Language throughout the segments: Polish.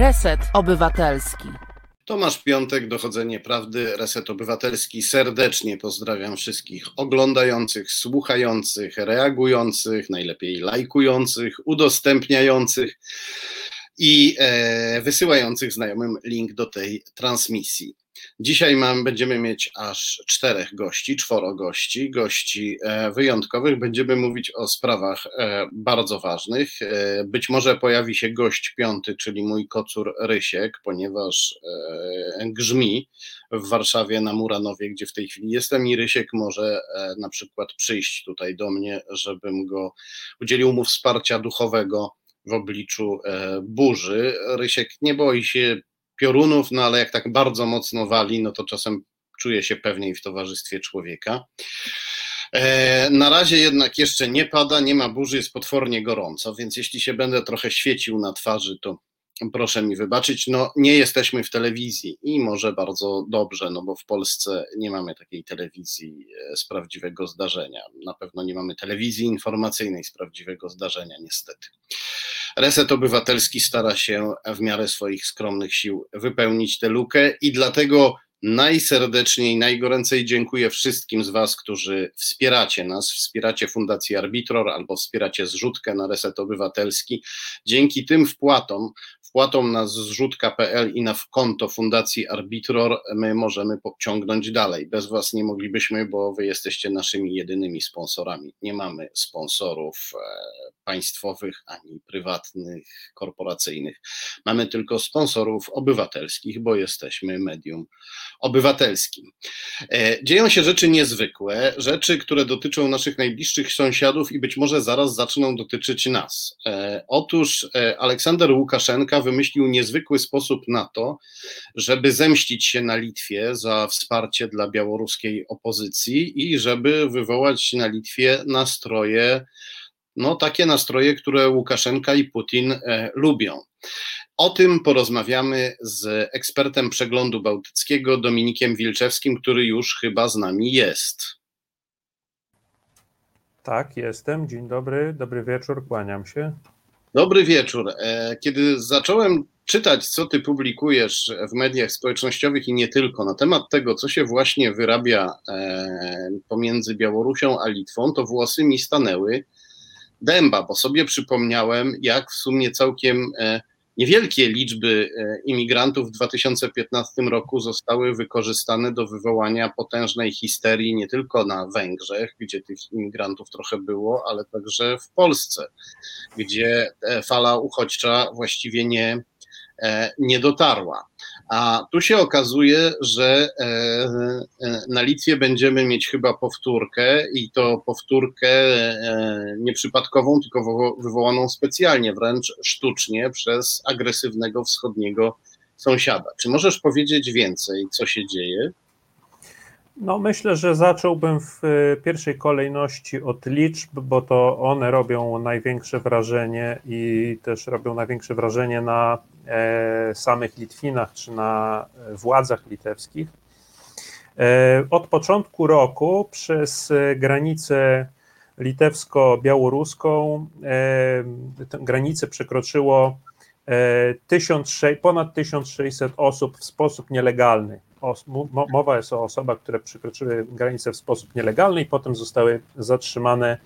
Reset Obywatelski. Tomasz Piątek, Dochodzenie Prawdy, Reset Obywatelski. Serdecznie pozdrawiam wszystkich oglądających, słuchających, reagujących, najlepiej lajkujących, udostępniających i e, wysyłających znajomym link do tej transmisji. Dzisiaj mam, będziemy mieć aż czterech gości, czworo gości, gości e, wyjątkowych. Będziemy mówić o sprawach e, bardzo ważnych. E, być może pojawi się gość piąty, czyli mój kocur Rysiek, ponieważ grzmi w Warszawie na Muranowie, gdzie w tej chwili jestem i Rysiek może na przykład przyjść tutaj do mnie, żebym go udzielił mu wsparcia duchowego w obliczu burzy. Rysiek nie boi się piorunów, no ale jak tak bardzo mocno wali, no to czasem czuje się pewniej w towarzystwie człowieka. E, na razie jednak jeszcze nie pada, nie ma burzy, jest potwornie gorąco, więc jeśli się będę trochę świecił na twarzy, to proszę mi wybaczyć. No, nie jesteśmy w telewizji i może bardzo dobrze, no bo w Polsce nie mamy takiej telewizji e, z prawdziwego zdarzenia. Na pewno nie mamy telewizji informacyjnej z prawdziwego zdarzenia, niestety. Reset Obywatelski stara się w miarę swoich skromnych sił wypełnić tę lukę i dlatego najserdeczniej, najgoręcej dziękuję wszystkim z Was, którzy wspieracie nas, wspieracie Fundację Arbitror albo wspieracie zrzutkę na Reset Obywatelski. Dzięki tym wpłatom wpłatą na zrzutka.pl i na konto Fundacji Arbitror my możemy pociągnąć dalej. Bez Was nie moglibyśmy, bo Wy jesteście naszymi jedynymi sponsorami. Nie mamy sponsorów e, państwowych ani prywatnych, korporacyjnych. Mamy tylko sponsorów obywatelskich, bo jesteśmy medium obywatelskim. E, dzieją się rzeczy niezwykłe, rzeczy, które dotyczą naszych najbliższych sąsiadów i być może zaraz zaczną dotyczyć nas. E, otóż Aleksander Łukaszenka wymyślił niezwykły sposób na to, żeby zemścić się na Litwie za wsparcie dla białoruskiej opozycji i żeby wywołać na Litwie nastroje, no takie nastroje, które Łukaszenka i Putin e, lubią. O tym porozmawiamy z ekspertem przeglądu bałtyckiego Dominikiem Wilczewskim, który już chyba z nami jest. Tak, jestem. Dzień dobry, dobry wieczór, kłaniam się. Dobry wieczór. E, kiedy zacząłem czytać, co ty publikujesz w mediach społecznościowych i nie tylko, na temat tego, co się właśnie wyrabia e, pomiędzy Białorusią a Litwą, to włosy mi stanęły dęba, bo sobie przypomniałem, jak w sumie całkiem e, Niewielkie liczby e, imigrantów w 2015 roku zostały wykorzystane do wywołania potężnej histerii nie tylko na Węgrzech, gdzie tych imigrantów trochę było, ale także w Polsce, gdzie fala uchodźcza właściwie nie, e, nie dotarła. A tu się okazuje, że e, e, na Litwie będziemy mieć chyba powtórkę i to powtórkę e, nieprzypadkową, tylko wywołaną specjalnie, wręcz sztucznie przez agresywnego wschodniego sąsiada. Czy możesz powiedzieć więcej, co się dzieje? No, myślę, że zacząłbym w pierwszej kolejności od liczb, bo to one robią największe wrażenie i też robią największe wrażenie na E, samych Litwinach czy na władzach litewskich. E, od początku roku przez granicę litewsko-białoruską e, granicę przekroczyło ponad 1600 osób w sposób nielegalny. Mowa jest o osobach, które przekroczyły granicę w sposób nielegalny i potem zostały zatrzymane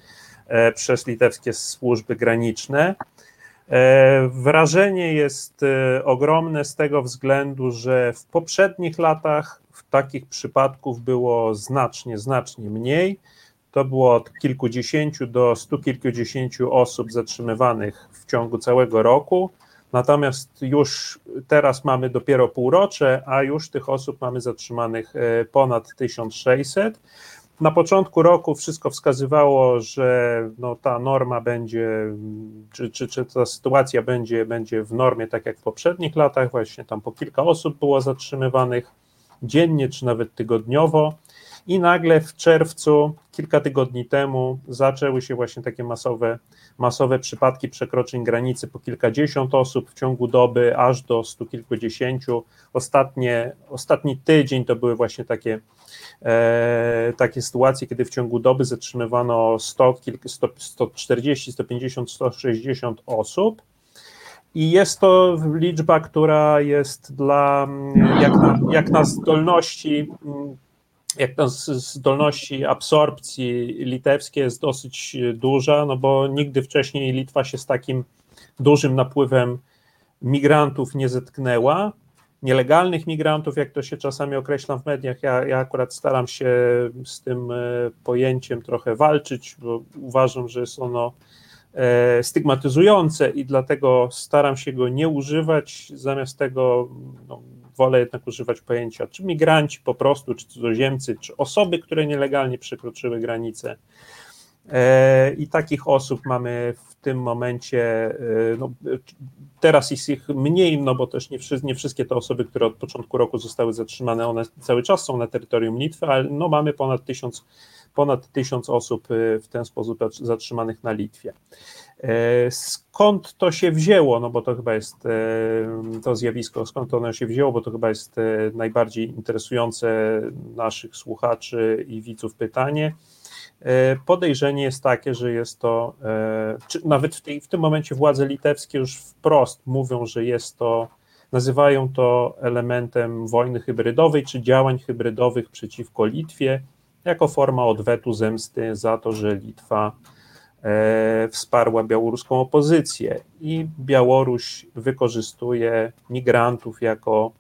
przez litewskie służby graniczne. E, wrażenie jest e, ogromne z tego względu, że w poprzednich latach takich przypadków było znacznie, znacznie mniej. To było od kilkudziesięciu do stu kilkudziesięciu osób zatrzymywanych w ciągu całego roku. Natomiast już teraz mamy dopiero półrocze, a już tych osób mamy zatrzymanych e, ponad 1600. Na początku roku wszystko wskazywało, że no, ta norma będzie, czy, czy, czy ta sytuacja będzie, będzie w normie tak jak w poprzednich latach, właśnie tam po kilka osób było zatrzymywanych dziennie czy nawet tygodniowo. I nagle w czerwcu, kilka tygodni temu, zaczęły się właśnie takie masowe, masowe przypadki przekroczeń granicy po kilkadziesiąt osób w ciągu doby, aż do stu kilkudziesięciu. Ostatnie, ostatni tydzień to były właśnie takie E, takie sytuacje, kiedy w ciągu doby zatrzymywano 100, 140, 150, 160 osób. I jest to liczba, która jest dla, jak na, jak na zdolności, jak na zdolności absorpcji litewskiej jest dosyć duża, no bo nigdy wcześniej Litwa się z takim dużym napływem migrantów nie zetknęła. Nielegalnych migrantów, jak to się czasami określa w mediach, ja, ja akurat staram się z tym e, pojęciem trochę walczyć, bo uważam, że jest ono e, stygmatyzujące i dlatego staram się go nie używać. Zamiast tego no, wolę jednak używać pojęcia czy migranci po prostu, czy cudzoziemcy, czy osoby, które nielegalnie przekroczyły granicę. E, I takich osób mamy w tym momencie, e, no, teraz jest ich mniej, no bo też nie, nie, wszystkie te osoby, które od początku roku zostały zatrzymane, one cały czas są na terytorium Litwy, ale no mamy ponad tysiąc, ponad tysiąc osób e, w ten sposób zatrzymanych na Litwie. Skąd to się wzięło? No bo to chyba jest to zjawisko, skąd ono się wzięło, bo to chyba jest najbardziej interesujące naszych słuchaczy i widzów pytanie. E, podejrzenie jest takie, że jest to, e, nawet w, tej, w tym momencie władze litewskie już wprost mówią, że jest to, nazywają to elementem wojny hybrydowej czy działań hybrydowych przeciwko Litwie, jako forma odwetu zemsty za to, że Litwa e, wsparła białoruską opozycję. I Białoruś wykorzystuje migrantów jako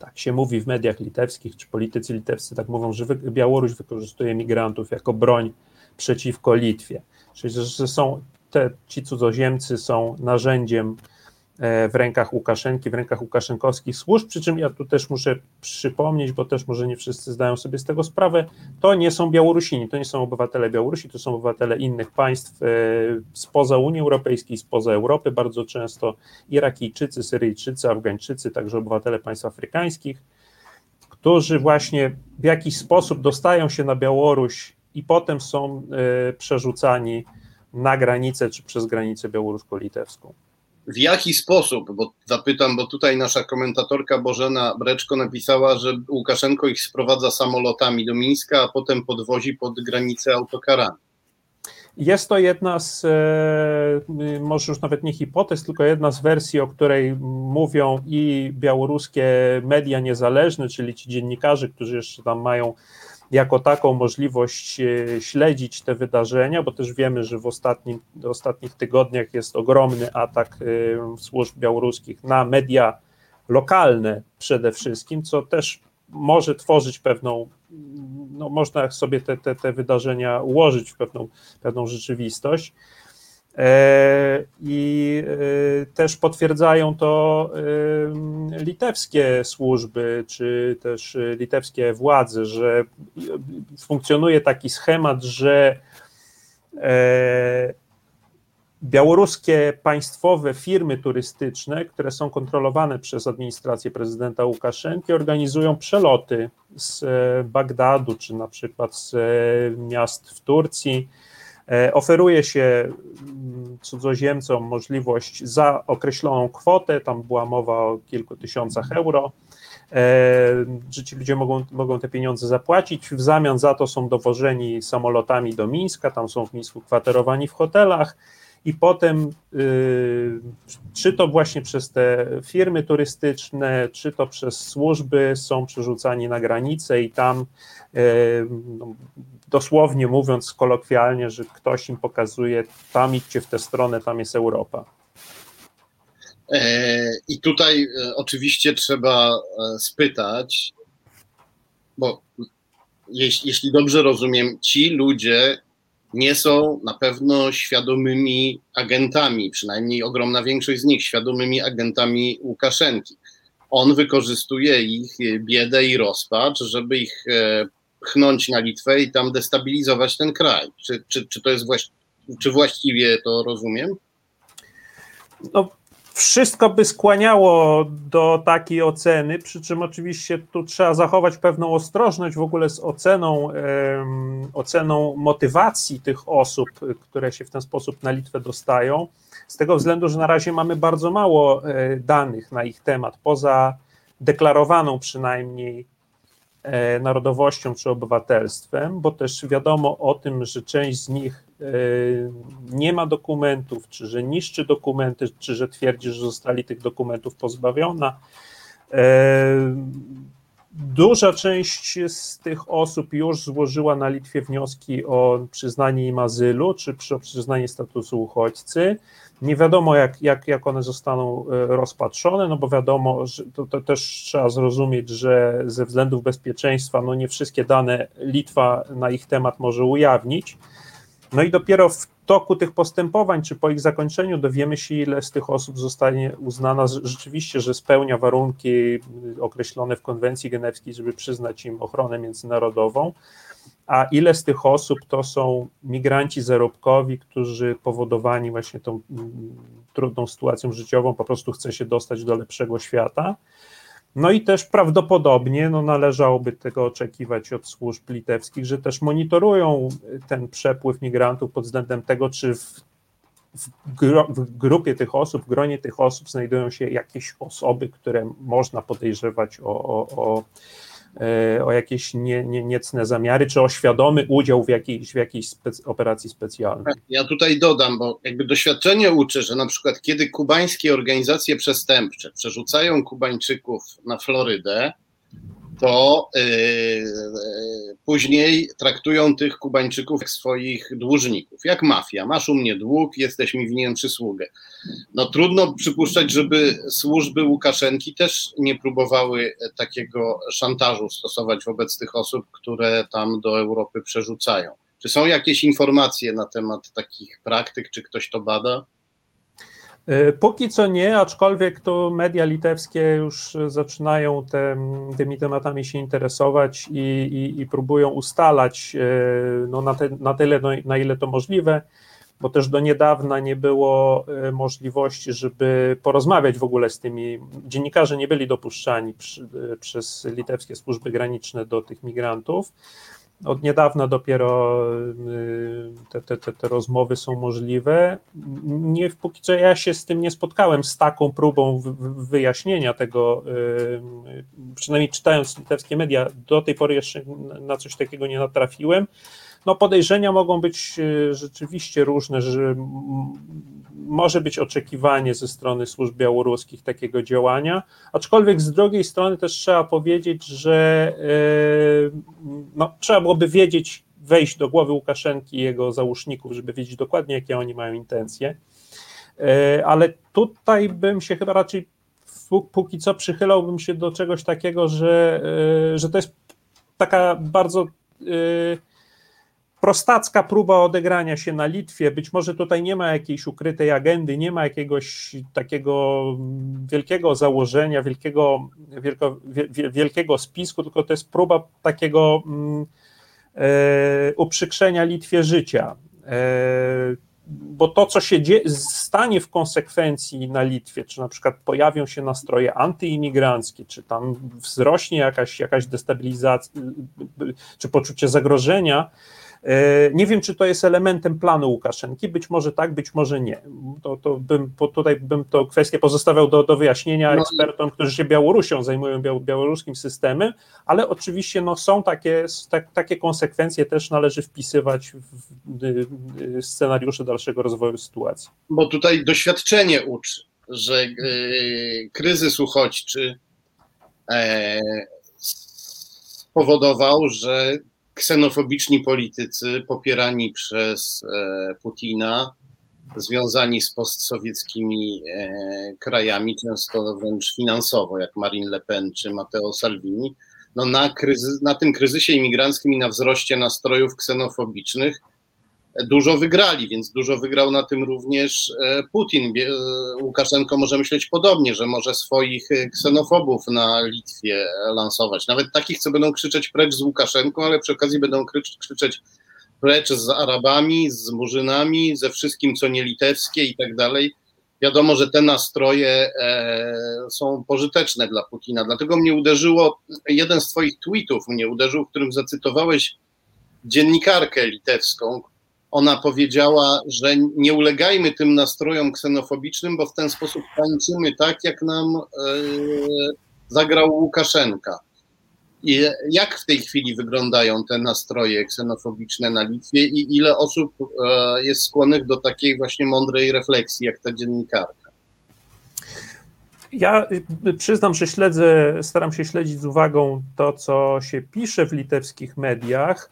tak się mówi w mediach litewskich, czy politycy litewscy tak mówią, że Białoruś wykorzystuje migrantów jako broń przeciwko Litwie. Czyli, że są te, ci cudzoziemcy są narzędziem w rękach Łukaszenki, w rękach łukaszenkowskich służb, przy czym ja tu też muszę przypomnieć, bo też może nie wszyscy zdają sobie z tego sprawę, to nie są Białorusini, to nie są obywatele Białorusi, to są obywatele innych państw e, spoza Unii Europejskiej, spoza Europy, bardzo często Irakijczycy, Syryjczycy, Afgańczycy, także obywatele państw afrykańskich, którzy właśnie w jakiś sposób dostają się na Białoruś i potem są e, przerzucani na granicę czy przez granicę białorusko-litewską w jaki sposób, bo zapytam, bo tutaj nasza komentatorka Bożena Breczko napisała, że Łukaszenko ich sprowadza samolotami do Mińska, a potem podwozi pod granicę autokarami. Jest to jedna z, e, może już nawet nie hipotez, tylko jedna z wersji, o której mówią i białoruskie media niezależne, czyli ci dziennikarze, którzy jeszcze tam mają jako taką możliwość e, śledzić te wydarzenia, bo też wiemy, że w ostatnim, ostatnich tygodniach jest ogromny atak e, służb białoruskich na media lokalne przede wszystkim, co też może tworzyć pewną, no można sobie te, te, te wydarzenia ułożyć w pewną, pewną rzeczywistość. E, I e, też potwierdzają to e, litewskie służby, czy też litewskie władze, że funkcjonuje taki schemat, że białoruskie państwowe firmy turystyczne, które są kontrolowane przez administrację prezydenta Łukaszenki, organizują przeloty z Bagdadu, czy na przykład z miast w Turcji oferuje się mm, cudzoziemcom możliwość za określoną kwotę, tam była mowa o kilku tysiącach euro, e, że ci ludzie mogą, mogą te pieniądze zapłacić. W zamian za to są dowożeni samolotami do Mińska, tam są w Mińsku kwaterowani w hotelach i potem, y, czy to właśnie przez te firmy turystyczne, czy to przez służby, są przerzucani na granicę i tam y, no, dosłownie mówiąc kolokwialnie, że ktoś im pokazuje, tam idźcie w tę stronę, tam jest Europa. E, I tutaj e, oczywiście trzeba e, spytać, bo jeśli dobrze rozumiem, ci ludzie nie są na pewno świadomymi agentami, przynajmniej ogromna większość z nich świadomymi agentami Łukaszenki. On wykorzystuje ich biedę i rozpacz, żeby ich pchnąć na Litwę i tam destabilizować ten kraj. Czy, czy, czy to jest właści czy właściwie to rozumiem? No, wszystko by skłaniało do takiej oceny, przy czym oczywiście tu trzeba zachować pewną ostrożność w ogóle z oceną, um, oceną motywacji tych osób, które się w ten sposób na Litwę dostają, z tego względu, że na razie mamy bardzo mało e, danych na ich temat, poza deklarowaną przynajmniej narodowością czy obywatelstwem, bo też wiadomo o tym, że część z nich nie ma dokumentów, czy że niszczy dokumenty, czy że twierdzi, że zostali tych dokumentów pozbawiona. Duża część z tych osób już złożyła na Litwie wnioski o przyznanie im azylu, czy o przyznanie statusu uchodźcy. Nie wiadomo, jak, jak, jak one zostaną e, rozpatrzone, no bo wiadomo, że to, to, też trzeba zrozumieć, że ze względów bezpieczeństwa no nie wszystkie dane Litwa na ich temat może ujawnić. No i dopiero w toku tych postępowań, czy po ich zakończeniu, dowiemy się, ile z tych osób zostanie uznana rzeczywiście, że spełnia warunki określone w konwencji genewskiej, żeby przyznać im ochronę międzynarodową, a ile z tych osób to są migranci zarobkowi, którzy powodowani właśnie tą mm, trudną sytuacją życiową po prostu chce się dostać do lepszego świata. No i też prawdopodobnie no, należałoby tego oczekiwać od służb litewskich, że też monitorują ten przepływ migrantów pod względem tego, czy w, w, gro, w grupie tych osób, w gronie tych osób znajdują się jakieś osoby, które można podejrzewać o, o, o o jakieś nie, nie, niecne zamiary, czy o świadomy udział w jakiejś, w jakiejś specy, operacji specjalnej. Ja tutaj dodam, bo jakby doświadczenie uczy, że na przykład kiedy kubańskie organizacje przestępcze przerzucają Kubańczyków na Florydę, to yy, później traktują tych Kubańczyków jak swoich dłużników, jak mafia. Masz u mnie dług, jesteś mi winien przysługę. No trudno przypuszczać, żeby służby Łukaszenki też nie próbowały takiego szantażu stosować wobec tych osób, które tam do Europy przerzucają. Czy są jakieś informacje na temat takich praktyk, czy ktoś to bada? E, póki co nie, aczkolwiek to media litewskie już zaczynają te, tymi tematami się interesować i, i, i próbują ustalać e, no, na, te, na tyle, no, na ile to możliwe, bo też do niedawna nie było e, możliwości, żeby porozmawiać w ogóle z tymi. Dziennikarze nie byli dopuszczani przy, przez litewskie służby graniczne do tych migrantów. Od niedawna dopiero y, te, te, te, te, rozmowy są możliwe. Nie, póki co ja się z tym nie spotkałem, z taką próbą wyjaśnienia tego, y, przynajmniej czytając litewskie media, do tej pory jeszcze na coś takiego nie natrafiłem. No podejrzenia mogą być y, rzeczywiście różne, że może być oczekiwanie ze strony służb białoruskich takiego działania, aczkolwiek z drugiej strony też trzeba powiedzieć, że e, no, trzeba byłoby wiedzieć, wejść do głowy Łukaszenki i jego załóżników, żeby wiedzieć dokładnie, jakie oni mają intencje. E, ale tutaj bym się chyba raczej póki co przychylałbym się do czegoś takiego, że, e, że to jest taka bardzo prostacka próba odegrania się na Litwie. Być może tutaj nie ma jakiejś ukrytej agendy, nie ma jakiegoś takiego wielkiego założenia, wielkiego, wielko, wielkiego spisku, tylko to jest próba takiego mm, e, uprzykrzenia Litwie życia. E, bo to, co się stanie w konsekwencji na Litwie, czy na przykład pojawią się nastroje antyimigranckie, czy tam wzrośnie jakaś, jakaś destabilizacja, czy poczucie zagrożenia, nie wiem, czy to jest elementem planu Łukaszenki, być może tak, być może nie. To, to bym, tutaj bym to kwestię pozostawiał do, do wyjaśnienia no. ekspertom, którzy się Białorusią zajmują, białoruskim systemem, ale oczywiście no, są takie, tak, takie konsekwencje też należy wpisywać w scenariusze dalszego rozwoju sytuacji. Bo tutaj doświadczenie uczy, że yy, kryzys uchodźczy e, spowodował, że ksenofobiczni politycy popierani przez e, Putina, związani z postsowieckimi e, krajami, często wręcz finansowo, jak Marine Le Pen czy Matteo Salvini, no na, kryzys, na tym kryzysie imigranckim i na wzroście nastrojów ksenofobicznych dużo wygrali, więc dużo wygrał na tym również e, Putin. E, Łukaszenko może myśleć podobnie, że może swoich e, ksenofobów na Litwie lansować. Nawet takich, co będą krzyczeć precz z Łukaszenką, ale przy okazji będą krzyczeć precz z Arabami, z Murzynami, ze wszystkim, co nie litewskie i tak dalej. Wiadomo, że te nastroje są pożyteczne dla Putina. Dlatego mnie uderzyło, jeden z Twoich tweetów mnie uderzył, w którym zacytowałeś dziennikarkę litewską, ona powiedziała, że nie ulegajmy tym nastrojom ksenofobicznym, bo w ten sposób tańczymy tak, jak nam e, zagrał Łukaszenka. I jak w tej chwili wyglądają te nastroje ksenofobiczne na Litwie i ile osób e, jest skłonnych do takiej właśnie mądrej refleksji, jak ta dziennikarka? Ja y, przyznam, że śledzę, staram się śledzić z uwagą to, co się pisze w litewskich mediach.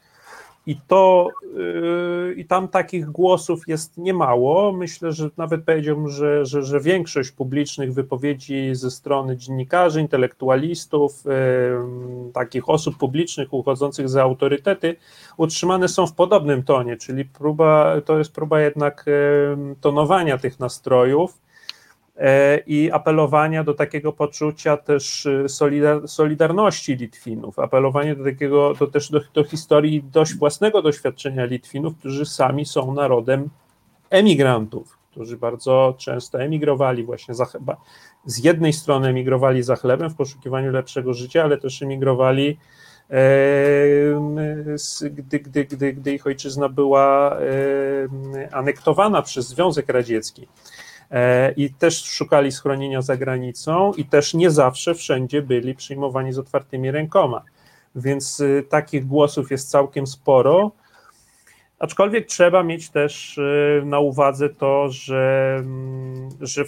I to yy, i tam takich głosów jest niemało. Myślę, że nawet powiedziałbym, że, że, że większość publicznych wypowiedzi ze strony dziennikarzy, intelektualistów, yy, takich osób publicznych uchodzących za autorytety, utrzymane są w podobnym tonie, czyli próba, to jest próba jednak yy, tonowania tych nastrojów i apelowania do takiego poczucia też y, solidar solidarności Litwinów, apelowanie do takiego, do też do, do historii dość własnego doświadczenia Litwinów, którzy sami są narodem emigrantów, którzy bardzo często emigrowali właśnie za, z jednej strony emigrowali za chlebem w poszukiwaniu lepszego życia, ale też emigrowali gdy, gdy, gdy, gdy ich ojczyzna była anektowana przez Związek Radziecki. E, i też szukali schronienia za granicą i też nie zawsze wszędzie byli przyjmowani z otwartymi rękoma. Więc y, takich głosów jest całkiem sporo. Aczkolwiek trzeba mieć też y, na uwadze to, że, mm, że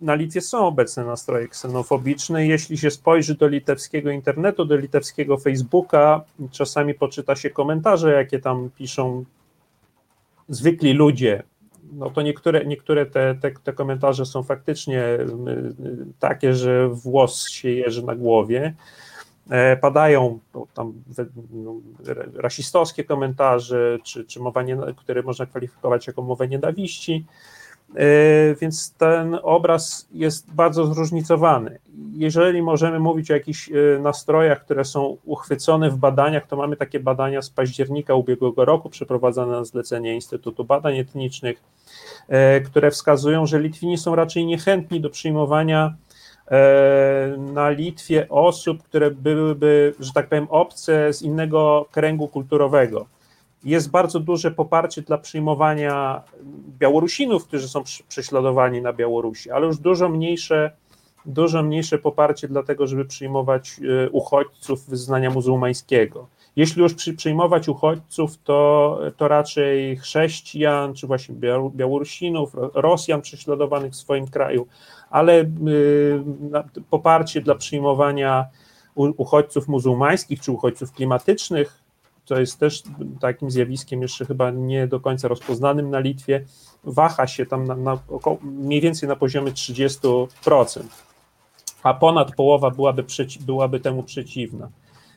na Litwie są obecne nastroje ksenofobiczne. Jeśli się spojrzy do litewskiego internetu, do litewskiego Facebooka, czasami poczyta się komentarze, jakie tam piszą zwykli ludzie, no to niektóre, niektóre te, te, te, komentarze są faktycznie y, y, takie, że włos się jeży na głowie. E, padają tam no, rasistowskie komentarze, czy, czy mowa nie, które można kwalifikować jako mowę nienawiści. E, więc ten obraz jest bardzo zróżnicowany. Jeżeli możemy mówić o jakichś e, nastrojach, które są uchwycone w badaniach, to mamy takie badania z października ubiegłego roku, przeprowadzone na zlecenie Instytutu Badań Etnicznych, e, które wskazują, że Litwini są raczej niechętni do przyjmowania na Litwie osób, które byłyby, że tak powiem, obce z innego kręgu kulturowego jest bardzo duże poparcie dla przyjmowania Białorusinów, którzy są prześladowani na Białorusi, ale już dużo mniejsze, dużo mniejsze poparcie dla tego, żeby przyjmować e, uchodźców wyznania muzułmańskiego. Jeśli już przy, przyjmować uchodźców, to, to raczej chrześcijan, czy właśnie Białorusinów, Rosjan prześladowanych w swoim kraju, ale y, poparcie dla przyjmowania uchodźców muzułmańskich czy uchodźców klimatycznych to jest też takim zjawiskiem jeszcze chyba nie do końca rozpoznanym na Litwie, waha się tam na, na około, mniej więcej na poziomie 30%, a ponad połowa byłaby, byłaby temu przeciwna.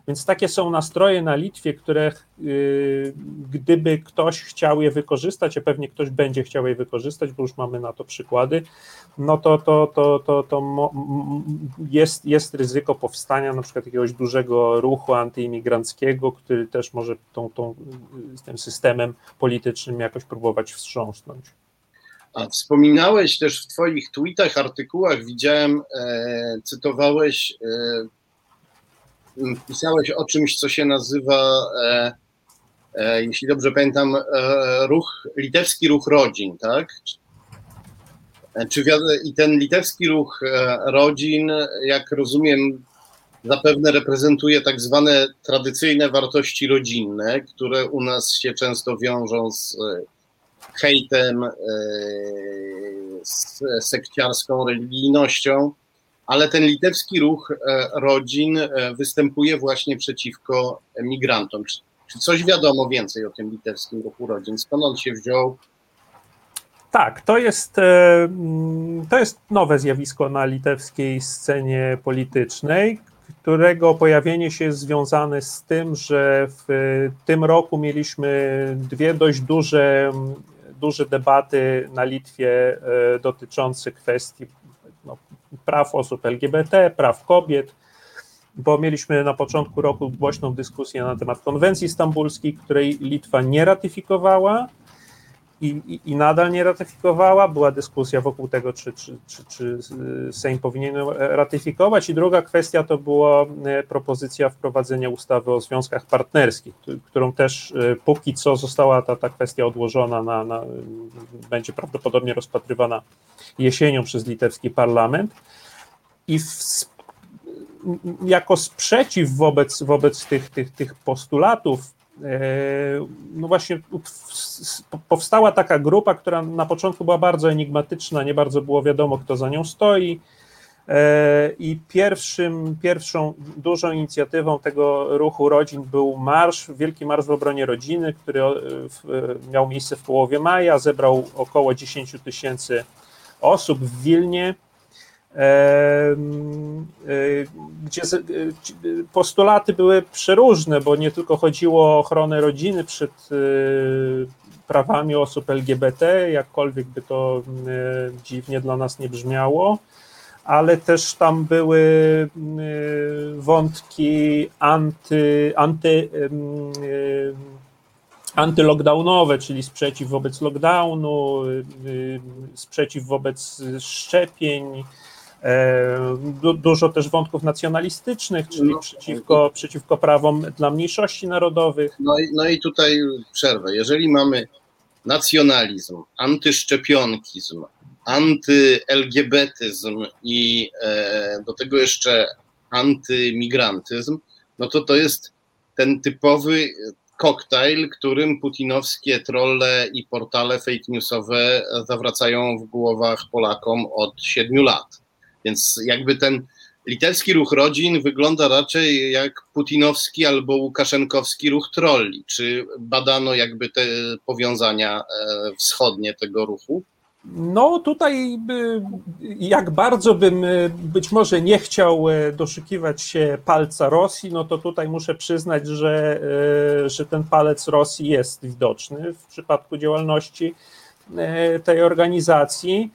Więc takie są nastroje na Litwie, które yy, gdyby ktoś chciał je wykorzystać, a pewnie ktoś będzie chciał je wykorzystać, bo już mamy na to przykłady, no to, to, to, to, to jest, jest ryzyko powstania na przykład jakiegoś dużego ruchu antyimigranckiego, który też może tą, tą, tym systemem politycznym jakoś próbować wstrząsnąć. A wspominałeś też w Twoich tweetach, artykułach, widziałem, e, cytowałeś e, pisałeś o czymś, co się nazywa, e, e, jeśli dobrze pamiętam, e, ruch, litewski ruch rodzin, tak? Czy, I ten litewski ruch e, rodzin, jak rozumiem, zapewne reprezentuje tak zwane tradycyjne wartości rodzinne, które u nas się często wiążą z e, hejtem, e, z sekciarską religijnością ale ten litewski ruch e, rodzin e, występuje właśnie przeciwko migrantom. Czy, czy coś wiadomo więcej o tym litewskim ruchu rodzin? Skąd on się wziął? Tak, to jest, e, to jest nowe zjawisko na litewskiej scenie politycznej, którego pojawienie się jest związane z tym, że w tym roku mieliśmy dwie dość duże, duże debaty na Litwie dotyczące kwestii praw osób LGBT, praw kobiet, bo mieliśmy na początku roku głośną dyskusję na temat konwencji stambulskiej, której Litwa nie ratyfikowała i, i, nadal nie ratyfikowała. Była dyskusja wokół tego, czy, czy, czy, czy Sejm powinien ratyfikować. I druga kwestia to była e, propozycja wprowadzenia ustawy o związkach partnerskich, którą też e, póki co została ta, ta kwestia odłożona, na, na będzie prawdopodobnie rozpatrywana jesienią przez litewski parlament. I w, jako sprzeciw wobec, wobec tych, tych, tych postulatów, no właśnie powstała taka grupa, która na początku była bardzo enigmatyczna, nie bardzo było wiadomo, kto za nią stoi. I pierwszym, pierwszą dużą inicjatywą tego ruchu rodzin był marsz, Wielki Marsz w obronie rodziny, który miał miejsce w połowie maja, zebrał około 10 tysięcy osób w Wilnie, gdzie postulaty były przeróżne, bo nie tylko chodziło o ochronę rodziny przed prawami osób LGBT, jakkolwiek by to dziwnie dla nas nie brzmiało, ale też tam były wątki anty, anty, antylockdownowe, czyli sprzeciw wobec lockdownu, sprzeciw wobec szczepień, dużo też wątków nacjonalistycznych, czyli no, przeciwko, przeciwko prawom dla mniejszości narodowych. No i, no i tutaj przerwę. Jeżeli mamy nacjonalizm, antyszczepionkizm, anty-LGBtyzm i e, do tego jeszcze antymigrantyzm, no to to jest ten typowy koktajl, którym putinowskie trolle i portale fake newsowe zawracają w głowach Polakom od siedmiu lat. Więc jakby ten litewski ruch rodzin wygląda raczej jak putinowski albo łukaszenkowski ruch trolli. Czy badano jakby te powiązania e, wschodnie tego ruchu? No tutaj jak bardzo bym e, być może nie chciał e, doszukiwać się palca Rosji, no to tutaj muszę przyznać, że, że ten palec Rosji jest widoczny w przypadku działalności tej organizacji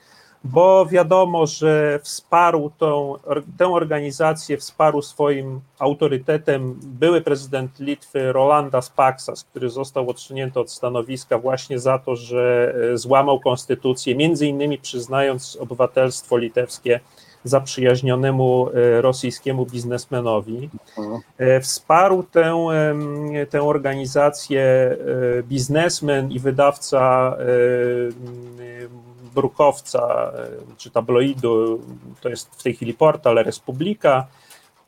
bo wiadomo, że wsparł tą, tę organizację, wsparł swoim autorytetem były prezydent Litwy Rolandas Paksas, który został odsunięty od stanowiska właśnie za to, że e, złamał konstytucję, między innymi przyznając obywatelstwo litewskie zaprzyjaźnionemu e, rosyjskiemu biznesmenowi. E, wsparł tę, tę organizację biznesmen i wydawca brukowca e, czy tabloidu, to jest w tej chwili portal Republika,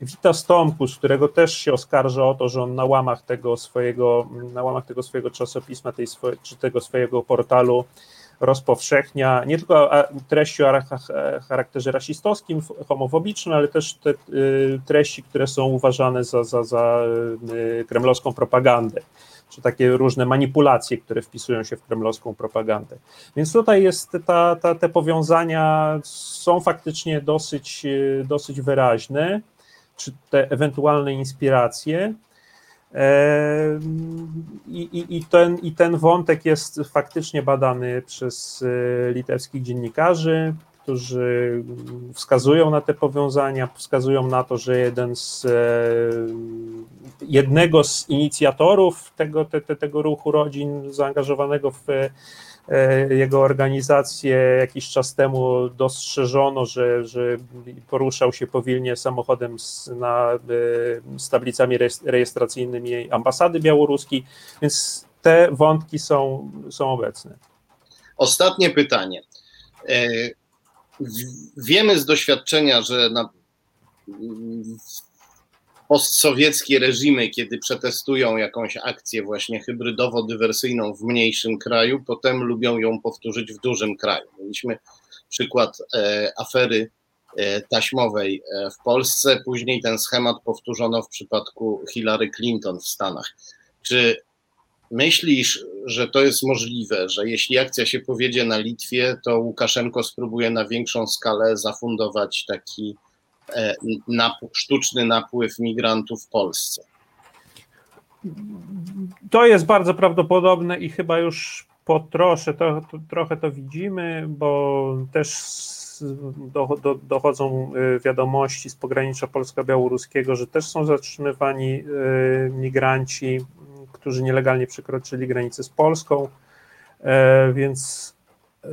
Witas Tomkus, którego też się oskarża o to, że on na łamach tego swojego, na łamach tego swojego czasopisma, tej czy tego swojego portalu rozpowszechnia nie tylko treści o charakterze rasistowskim, homofobicznym, ale też te y, treści, które są uważane za, za, za y, kremlowską propagandę czy takie różne manipulacje, które wpisują się w kremlowską propagandę. Więc tutaj jest ta, ta, te powiązania są faktycznie dosyć, dosyć wyraźne, czy te ewentualne inspiracje. I, i, i, ten, I ten wątek jest faktycznie badany przez e, litewskich dziennikarzy którzy wskazują na te powiązania, wskazują na to, że jeden z, e, jednego z inicjatorów tego, te, tego ruchu rodzin zaangażowanego w e, jego organizację jakiś czas temu dostrzeżono, że, że poruszał się powilnie samochodem z, na, e, z tablicami rejestracyjnymi ambasady białoruskiej, więc te wątki są, są obecne. Ostatnie pytanie wiemy z doświadczenia, że na postsowieckie reżimy, kiedy przetestują jakąś akcję właśnie hybrydowo-dywersyjną w mniejszym kraju, potem lubią ją powtórzyć w dużym kraju. Mieliśmy przykład e, afery e, taśmowej e, w Polsce, później ten schemat powtórzono w przypadku Hillary Clinton w Stanach. Czy Myślisz, że to jest możliwe, że jeśli akcja się powiedzie na Litwie, to Łukaszenko spróbuje na większą skalę zafundować taki e, sztuczny napływ migrantów w Polsce? To jest bardzo prawdopodobne i chyba już po trosze, to, to, trochę to widzimy, bo też do, do, dochodzą e, wiadomości z pogranicza polsko-białoruskiego, że też są zatrzymywani e, migranci którzy nielegalnie przekroczyli granicę z Polską, e, więc e,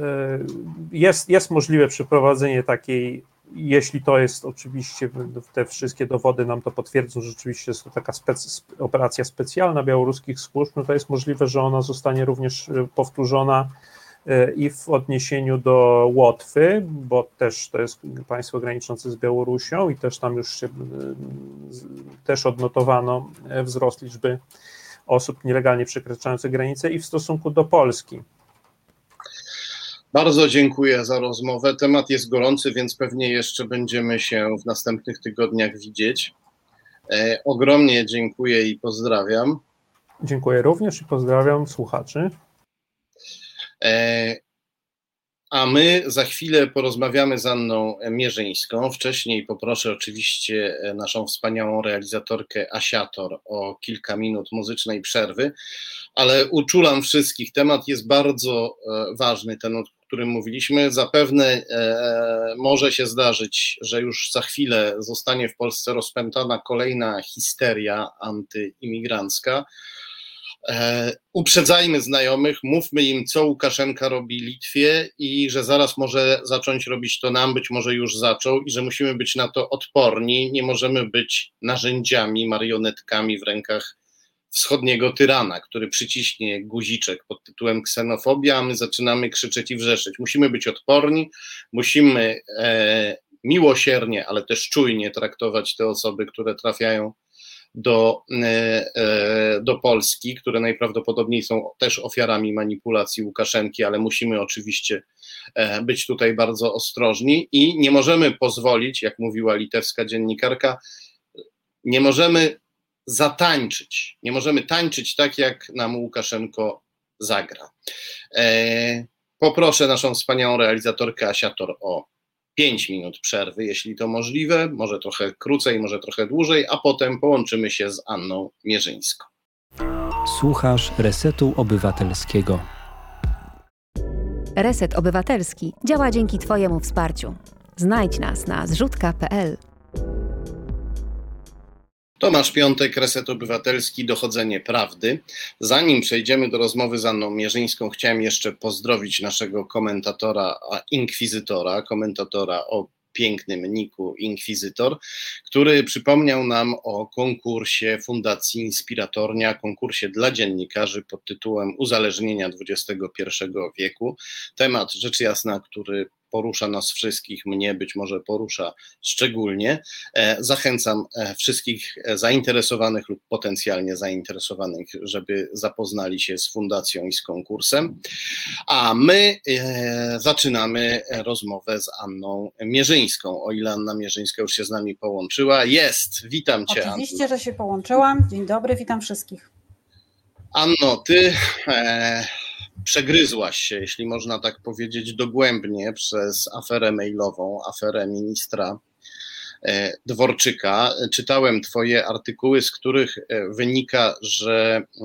jest, jest możliwe przeprowadzenie takiej, jeśli to jest oczywiście, te wszystkie dowody nam to potwierdzą, że rzeczywiście jest to taka spec, operacja specjalna białoruskich służb, no to jest możliwe, że ona zostanie również e, powtórzona i w odniesieniu do Łotwy, bo też to jest państwo graniczące z Białorusią i też tam już się też odnotowano wzrost liczby osób nielegalnie przekraczających granicę i w stosunku do Polski. Bardzo dziękuję za rozmowę. Temat jest gorący, więc pewnie jeszcze będziemy się w następnych tygodniach widzieć. E, ogromnie dziękuję i pozdrawiam. Dziękuję również i pozdrawiam słuchaczy. E, a my za chwilę porozmawiamy z Anną Mierzyńską. Wcześniej poproszę oczywiście naszą wspaniałą realizatorkę Asiator o kilka minut muzycznej przerwy, ale uczulam wszystkich. Temat jest bardzo e, ważny, ten, o którym mówiliśmy. Zapewne e, może się zdarzyć, że już za chwilę zostanie w Polsce rozpętana kolejna histeria antyimigrancka E, uprzedzajmy znajomych, mówmy im, co Łukaszenka robi Litwie i że zaraz może zacząć robić to nam, być może już zaczął i że musimy być na to odporni. Nie możemy być narzędziami, marionetkami w rękach wschodniego tyrana, który przyciśnie guziczek pod tytułem ksenofobia, a my zaczynamy krzyczeć i wrzeszczeć. Musimy być odporni, musimy e, miłosiernie, ale też czujnie traktować te osoby, które trafiają do, e, e, do Polski, które najprawdopodobniej są też ofiarami manipulacji Łukaszenki, ale musimy oczywiście e, być tutaj bardzo ostrożni i nie możemy pozwolić, jak mówiła litewska dziennikarka, nie możemy zatańczyć, nie możemy tańczyć tak, jak nam Łukaszenko zagra. Poproszę naszą wspaniałą realizatorkę Asiator o 5 minut przerwy, jeśli to możliwe, może trochę krócej, może trochę dłużej, a potem połączymy się z Anną Mierzyńską. Słuchasz Resetu Obywatelskiego. Reset Obywatelski działa dzięki Twojemu wsparciu. Znajdź nas na zrzutka.pl. Tomasz Piątek, Reset Obywatelski, Dochodzenie Prawdy. Zanim przejdziemy do rozmowy z Anną Mierzyńską, chciałem jeszcze pozdrowić naszego komentatora, a inkwizytora, komentatora o pięknym niku Inkwizytor, który przypomniał nam o konkursie Fundacji Inspiratornia, konkursie dla dziennikarzy pod tytułem Uzależnienia XXI wieku. Temat rzecz jasna, który porusza nas wszystkich, mnie być może porusza szczególnie. E, zachęcam e, wszystkich zainteresowanych lub potencjalnie zainteresowanych, żeby zapoznali się z fundacją i z konkursem. A my e, zaczynamy rozmowę z Anną Mierzyńską. O ile Anna Mierzyńska już się z nami połączyła, jest. Witam Cię. Oczywiście, że się połączyłam. Dzień dobry, witam wszystkich. Anno, ty przegryzłaś się, jeśli można tak powiedzieć, dogłębnie przez aferę mailową, aferę ministra e, Dworczyka. Czytałem Twoje artykuły, z których e, wynika, że e,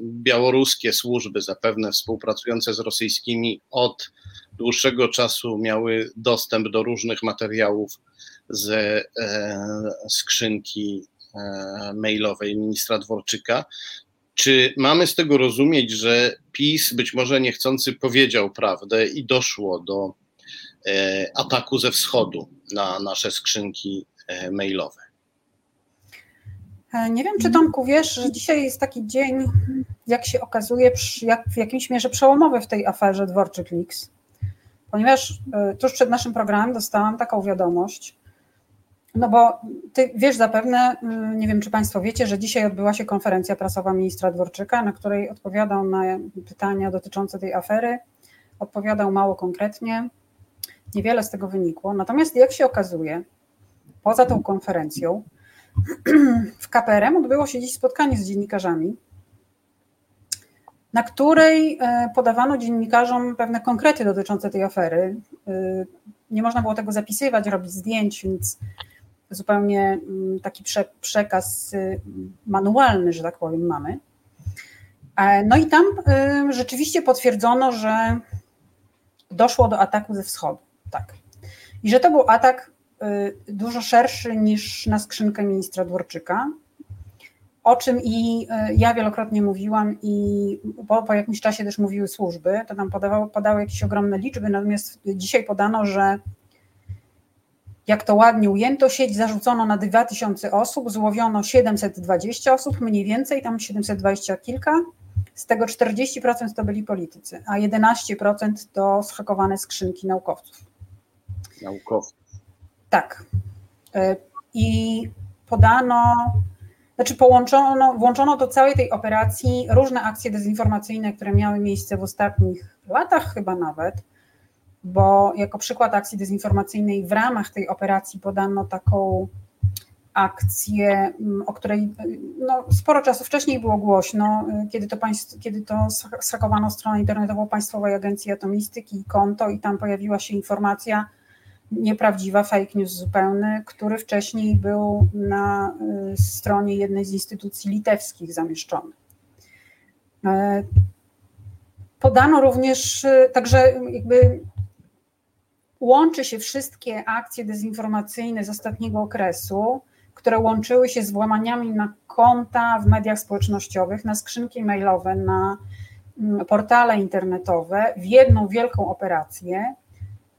białoruskie służby, zapewne współpracujące z rosyjskimi, od dłuższego czasu miały dostęp do różnych materiałów ze skrzynki mailowej ministra Dworczyka. Czy mamy z tego rozumieć, że PiS być może niechcący powiedział prawdę i doszło do e, ataku ze wschodu na nasze skrzynki e, mailowe? E, nie wiem, czy Tomku wiesz, że dzisiaj jest taki dzień, jak się okazuje, jak w jakimś mierze przełomowy w tej aferze Dworczyk Leaks, ponieważ tuż przed naszym programem dostałam taką wiadomość, no bo ty wiesz zapewne, y, nie wiem czy Państwo wiecie, że dzisiaj odbyła się konferencja prasowa ministra Dworczyka, na której odpowiadał na pytania dotyczące tej afery. Odpowiadał mało konkretnie, niewiele z tego wynikło. Natomiast jak się okazuje, poza tą konferencją, w KPRM odbyło się dziś spotkanie z dziennikarzami, na której e, podawano dziennikarzom pewne konkrety dotyczące tej afery. Y, nie można było tego zapisywać, robić zdjęć, więc zupełnie mm, taki przekaz y, manualny, że tak powiem, mamy. E, no i tam y, rzeczywiście potwierdzono, że doszło do ataku ze wschodu. Tak. I że to był atak y, dużo szerszy niż na skrzynkę ministra Dworczyka, o czym i ja wielokrotnie mówiłam i po, po jakimś czasie też mówiły służby, to nam podawało, podały jakieś ogromne liczby, natomiast dzisiaj podano, że jak to ładnie ujęto, sieć zarzucono na 2000 osób, złowiono 720 osób, mniej więcej, tam 720 kilka. z tego 40% to byli politycy, a 11% to zhakowane skrzynki naukowców. Naukowców. Tak. E, I podano, znaczy połączono, włączono do całej tej operacji różne akcje dezinformacyjne, które miały miejsce w ostatnich latach chyba nawet, bo jako przykład akcji dezinformacyjnej w ramach tej operacji podano taką akcję, mm, o której no, sporo czasu wcześniej było głośno, y, kiedy to, państw, kiedy to zhakowano stronę internetową Państwowej Agencji Atomistyki i konto i tam pojawiła się informacja nieprawdziwa, fake news zupełny, który wcześniej był na y, stronie jednej z instytucji litewskich zamieszczony. E, podano również, y, także jakby łączy się wszystkie akcje dezinformacyjne z ostatniego okresu, które łączyły się z włamaniami na konta w mediach społecznościowych, na skrzynki mailowe, na mm, portale internetowe w jedną wielką operację.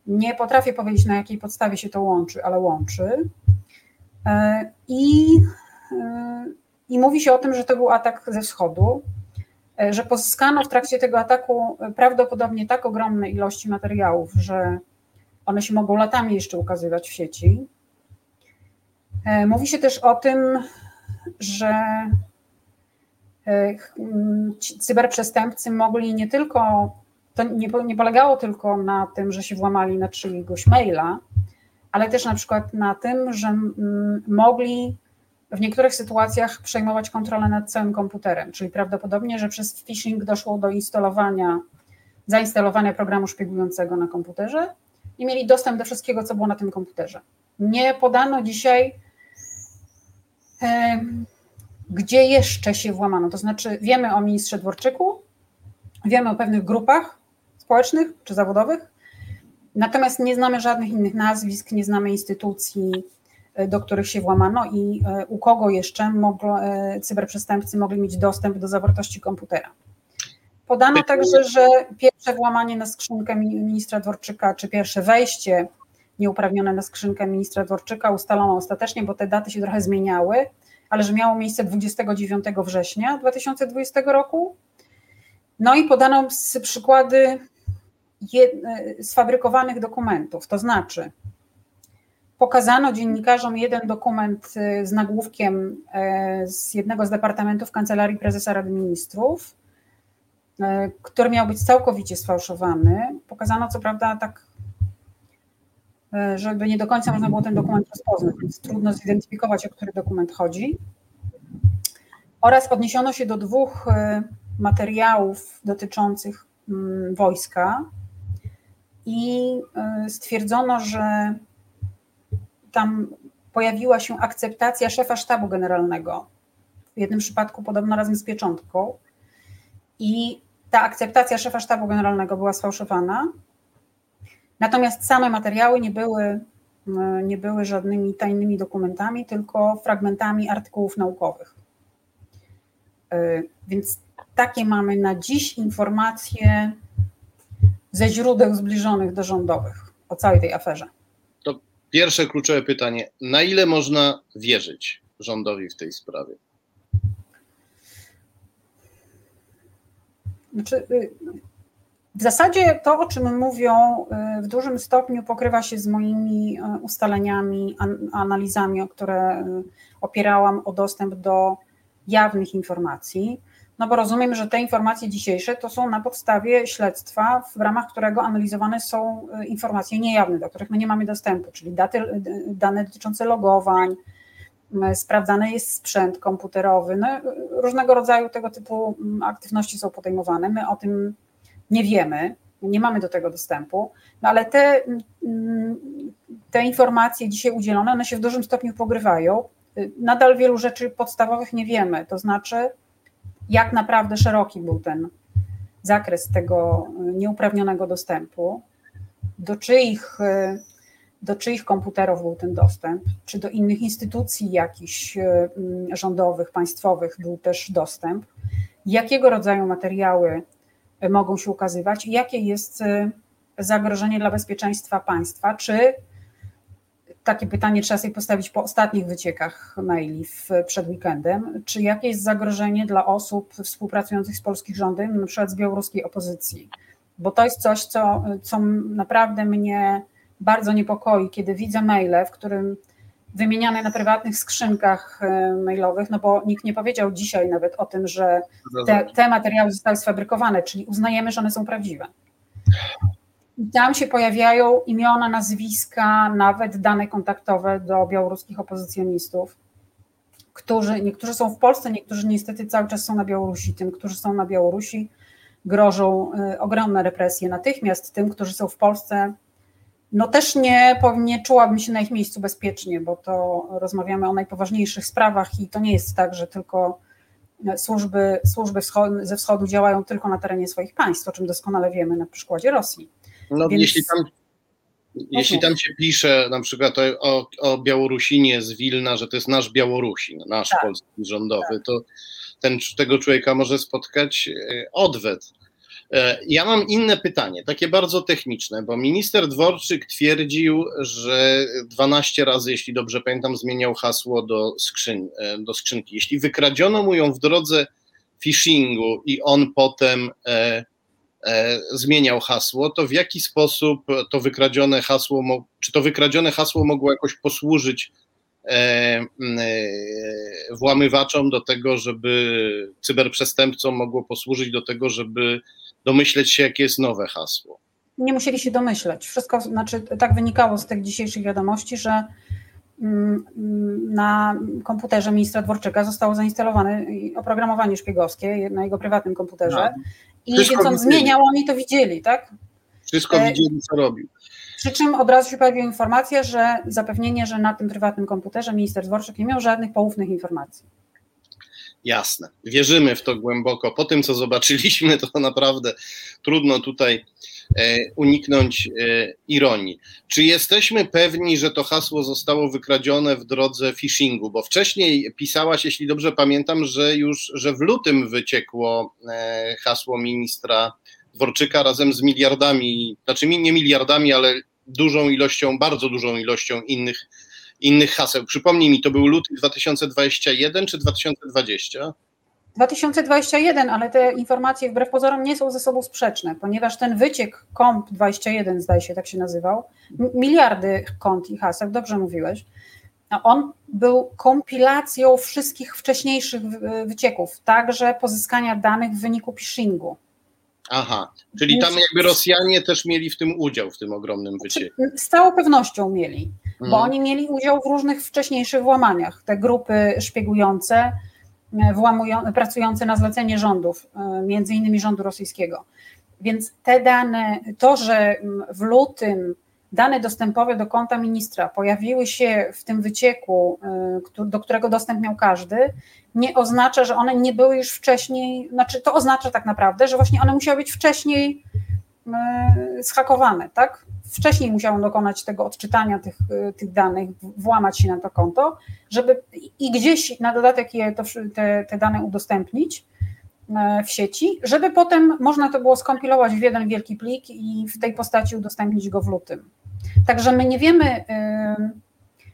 Nie potrafię powiedzieć, na jakiej podstawie się to łączy, ale łączy. E, I, e, I mówi się o tym, że to był atak ze wschodu, e, że pozyskano w trakcie tego ataku prawdopodobnie tak ogromne ilości materiałów, że one się mogą latami jeszcze ukazywać w sieci. E, mówi się też o tym, że e, cyberprzestępcy mogli nie tylko, to nie, nie polegało tylko na tym, że się włamali na czyjegoś maila, ale też na przykład na tym, że mogli w niektórych sytuacjach przejmować kontrolę nad całym komputerem, czyli prawdopodobnie, że przez phishing doszło do instalowania, zainstalowania programu szpiegującego na komputerze i mieli dostęp do wszystkiego, co było na tym komputerze. Nie podano dzisiaj, gdzie jeszcze się włamano. To znaczy, wiemy o ministrze Dworczyku, wiemy o pewnych grupach społecznych czy zawodowych, natomiast nie znamy żadnych innych nazwisk, nie znamy instytucji, e, do których się włamano i e, u kogo jeszcze mogło, e, cyberprzestępcy mogli mieć dostęp do zawartości komputera. Podano także, że pierwsze włamanie na skrzynkę ministra Dworczyka, czy pierwsze wejście nieuprawnione na skrzynkę ministra Dworczyka ustalono ostatecznie, bo te daty się trochę zmieniały, ale że miało miejsce 29 września 2020 roku. No i podano przykłady sfabrykowanych dokumentów, to znaczy pokazano dziennikarzom jeden dokument z nagłówkiem e, z jednego z departamentów Kancelarii Prezesa Rady Ministrów, E, który miał być całkowicie sfałszowany. Pokazano co prawda tak, e, żeby nie do końca można było ten dokument rozpoznać, więc trudno zidentyfikować, o który dokument chodzi. Oraz odniesiono się do dwóch e, materiałów dotyczących mm, wojska i stwierdzono, że tam pojawiła się akceptacja szefa sztabu generalnego. W jednym przypadku podobno razem z pieczątką. I ta akceptacja szefa sztabu generalnego była sfałszowana. Natomiast same materiały nie były, e, nie były żadnymi tajnymi dokumentami, tylko fragmentami artykułów naukowych. E, więc takie mamy na dziś informacje ze źródeł zbliżonych do rządowych o całej tej aferze. To pierwsze kluczowe pytanie: na ile można wierzyć rządowi w tej sprawie? Znaczy, y, w zasadzie to, o czym mówią, y, w dużym stopniu pokrywa się z moimi y, ustaleniami, analizami, o które opierałam o dostęp do jawnych informacji. No bo rozumiem, że te informacje dzisiejsze to są na podstawie śledztwa, w ramach którego analizowane są informacje niejawne, do których my nie mamy dostępu, czyli daty, dane dotyczące logowań, sprawdzany jest sprzęt komputerowy. No, różnego rodzaju tego typu aktywności są podejmowane. My o tym nie wiemy, nie mamy do tego dostępu, no ale te, te informacje dzisiaj udzielone, one się w dużym stopniu pogrywają. Nadal wielu rzeczy podstawowych nie wiemy, to znaczy, jak naprawdę szeroki był ten zakres tego nieuprawnionego dostępu, do czyich do czyich komputerów był ten dostęp, czy do innych instytucji jakichś e, rządowych, państwowych był też dostęp, jakiego rodzaju materiały e, mogą się ukazywać, jakie jest e, zagrożenie dla bezpieczeństwa państwa, czy takie pytanie trzeba sobie postawić po ostatnich wyciekach maili w, przed weekendem. Czy jakieś jest zagrożenie dla osób współpracujących z polskich rządem, na przykład z białoruskiej opozycji? Bo to jest coś, co, co naprawdę mnie bardzo niepokoi, kiedy widzę maile, w którym wymieniane na prywatnych skrzynkach e, mailowych, no bo nikt nie powiedział dzisiaj nawet o tym, że te, te materiały zostały sfabrykowane, czyli uznajemy, że one są prawdziwe. I tam się pojawiają imiona, nazwiska, nawet dane kontaktowe do białoruskich opozycjonistów, którzy niektórzy są w Polsce, niektórzy niestety cały czas są na Białorusi. Tym, którzy są na Białorusi, grożą y, ogromne represje natychmiast. Tym, którzy są w Polsce, no też nie, nie czułabym się na ich miejscu bezpiecznie, bo to rozmawiamy o najpoważniejszych sprawach i to nie jest tak, że tylko służby, służby ze wschodu działają tylko na terenie swoich państw, o czym doskonale wiemy na przykładzie Rosji. No, Więc... jeśli, tam, jeśli tam się pisze na przykład o, o Białorusinie z Wilna, że to jest nasz Białorusin, nasz tak. polski rządowy, tak. to ten, tego człowieka może spotkać e, odwet. E, ja mam inne pytanie, takie bardzo techniczne, bo minister Dworczyk twierdził, że 12 razy, jeśli dobrze pamiętam, zmieniał hasło do, skrzyn, e, do skrzynki. Jeśli wykradziono mu ją w drodze phishingu i on potem e, e, zmieniał hasło, to w jaki sposób to wykradzione hasło, czy to wykradzione hasło mogło jakoś posłużyć e, e, włamywaczom do tego, żeby cyberprzestępcom mogło posłużyć do tego, żeby domyśleć się, jakie jest nowe hasło. Nie musieli się domyśleć. Wszystko, znaczy, tak wynikało z tych dzisiejszych wiadomości, że mm, na komputerze ministra Dworczyka zostało zainstalowane oprogramowanie szpiegowskie na jego prywatnym komputerze. No. I Wszystko więc on widzieli. zmieniał, oni to widzieli, tak? Wszystko e, widzieli, co robił. Przy czym od razu się pojawiła informacja, że zapewnienie, że na tym prywatnym komputerze minister Dworczyk nie miał żadnych poufnych informacji. Jasne. Wierzymy w to głęboko. Po tym, co zobaczyliśmy, to naprawdę trudno tutaj e, uniknąć e, ironii. Czy jesteśmy pewni, że to hasło zostało wykradzione w drodze phishingu? Bo wcześniej pisałaś, jeśli dobrze pamiętam, że już że w lutym wyciekło e, hasło ministra Dworczyka razem z miliardami, znaczy nie miliardami, ale dużą ilością, bardzo dużą ilością innych innych haseł. Przypomnij mi, to był luty 2021 czy 2020? 2021, ale te informacje wbrew pozorom nie są ze sobą sprzeczne, ponieważ ten wyciek COMP21, zdaje się, tak się nazywał, miliardy kont i haseł, dobrze mówiłeś, on był kompilacją wszystkich wcześniejszych wycieków, także pozyskania danych w wyniku phishingu. Aha, czyli tam jakby Rosjanie też mieli w tym udział, w tym ogromnym wycieku. Z całą pewnością mieli, bo mhm. oni mieli udział w różnych wcześniejszych włamaniach. Te grupy szpiegujące, e, pracujące na zlecenie rządów, e, między innymi rządu rosyjskiego. Więc te dane, to, że w lutym dane dostępowe do konta ministra pojawiły się w tym wycieku, y, do którego dostęp miał każdy, nie oznacza, że one nie były już wcześniej, znaczy to oznacza tak naprawdę, że właśnie one musiały być wcześniej schakowane, tak? Wcześniej musiał dokonać tego odczytania tych, y, tych danych, włamać się na to konto, żeby i gdzieś na dodatek je to, te, te dane udostępnić w sieci, żeby potem można to było skompilować w jeden wielki plik i w tej postaci udostępnić go w lutym. Także my nie wiemy,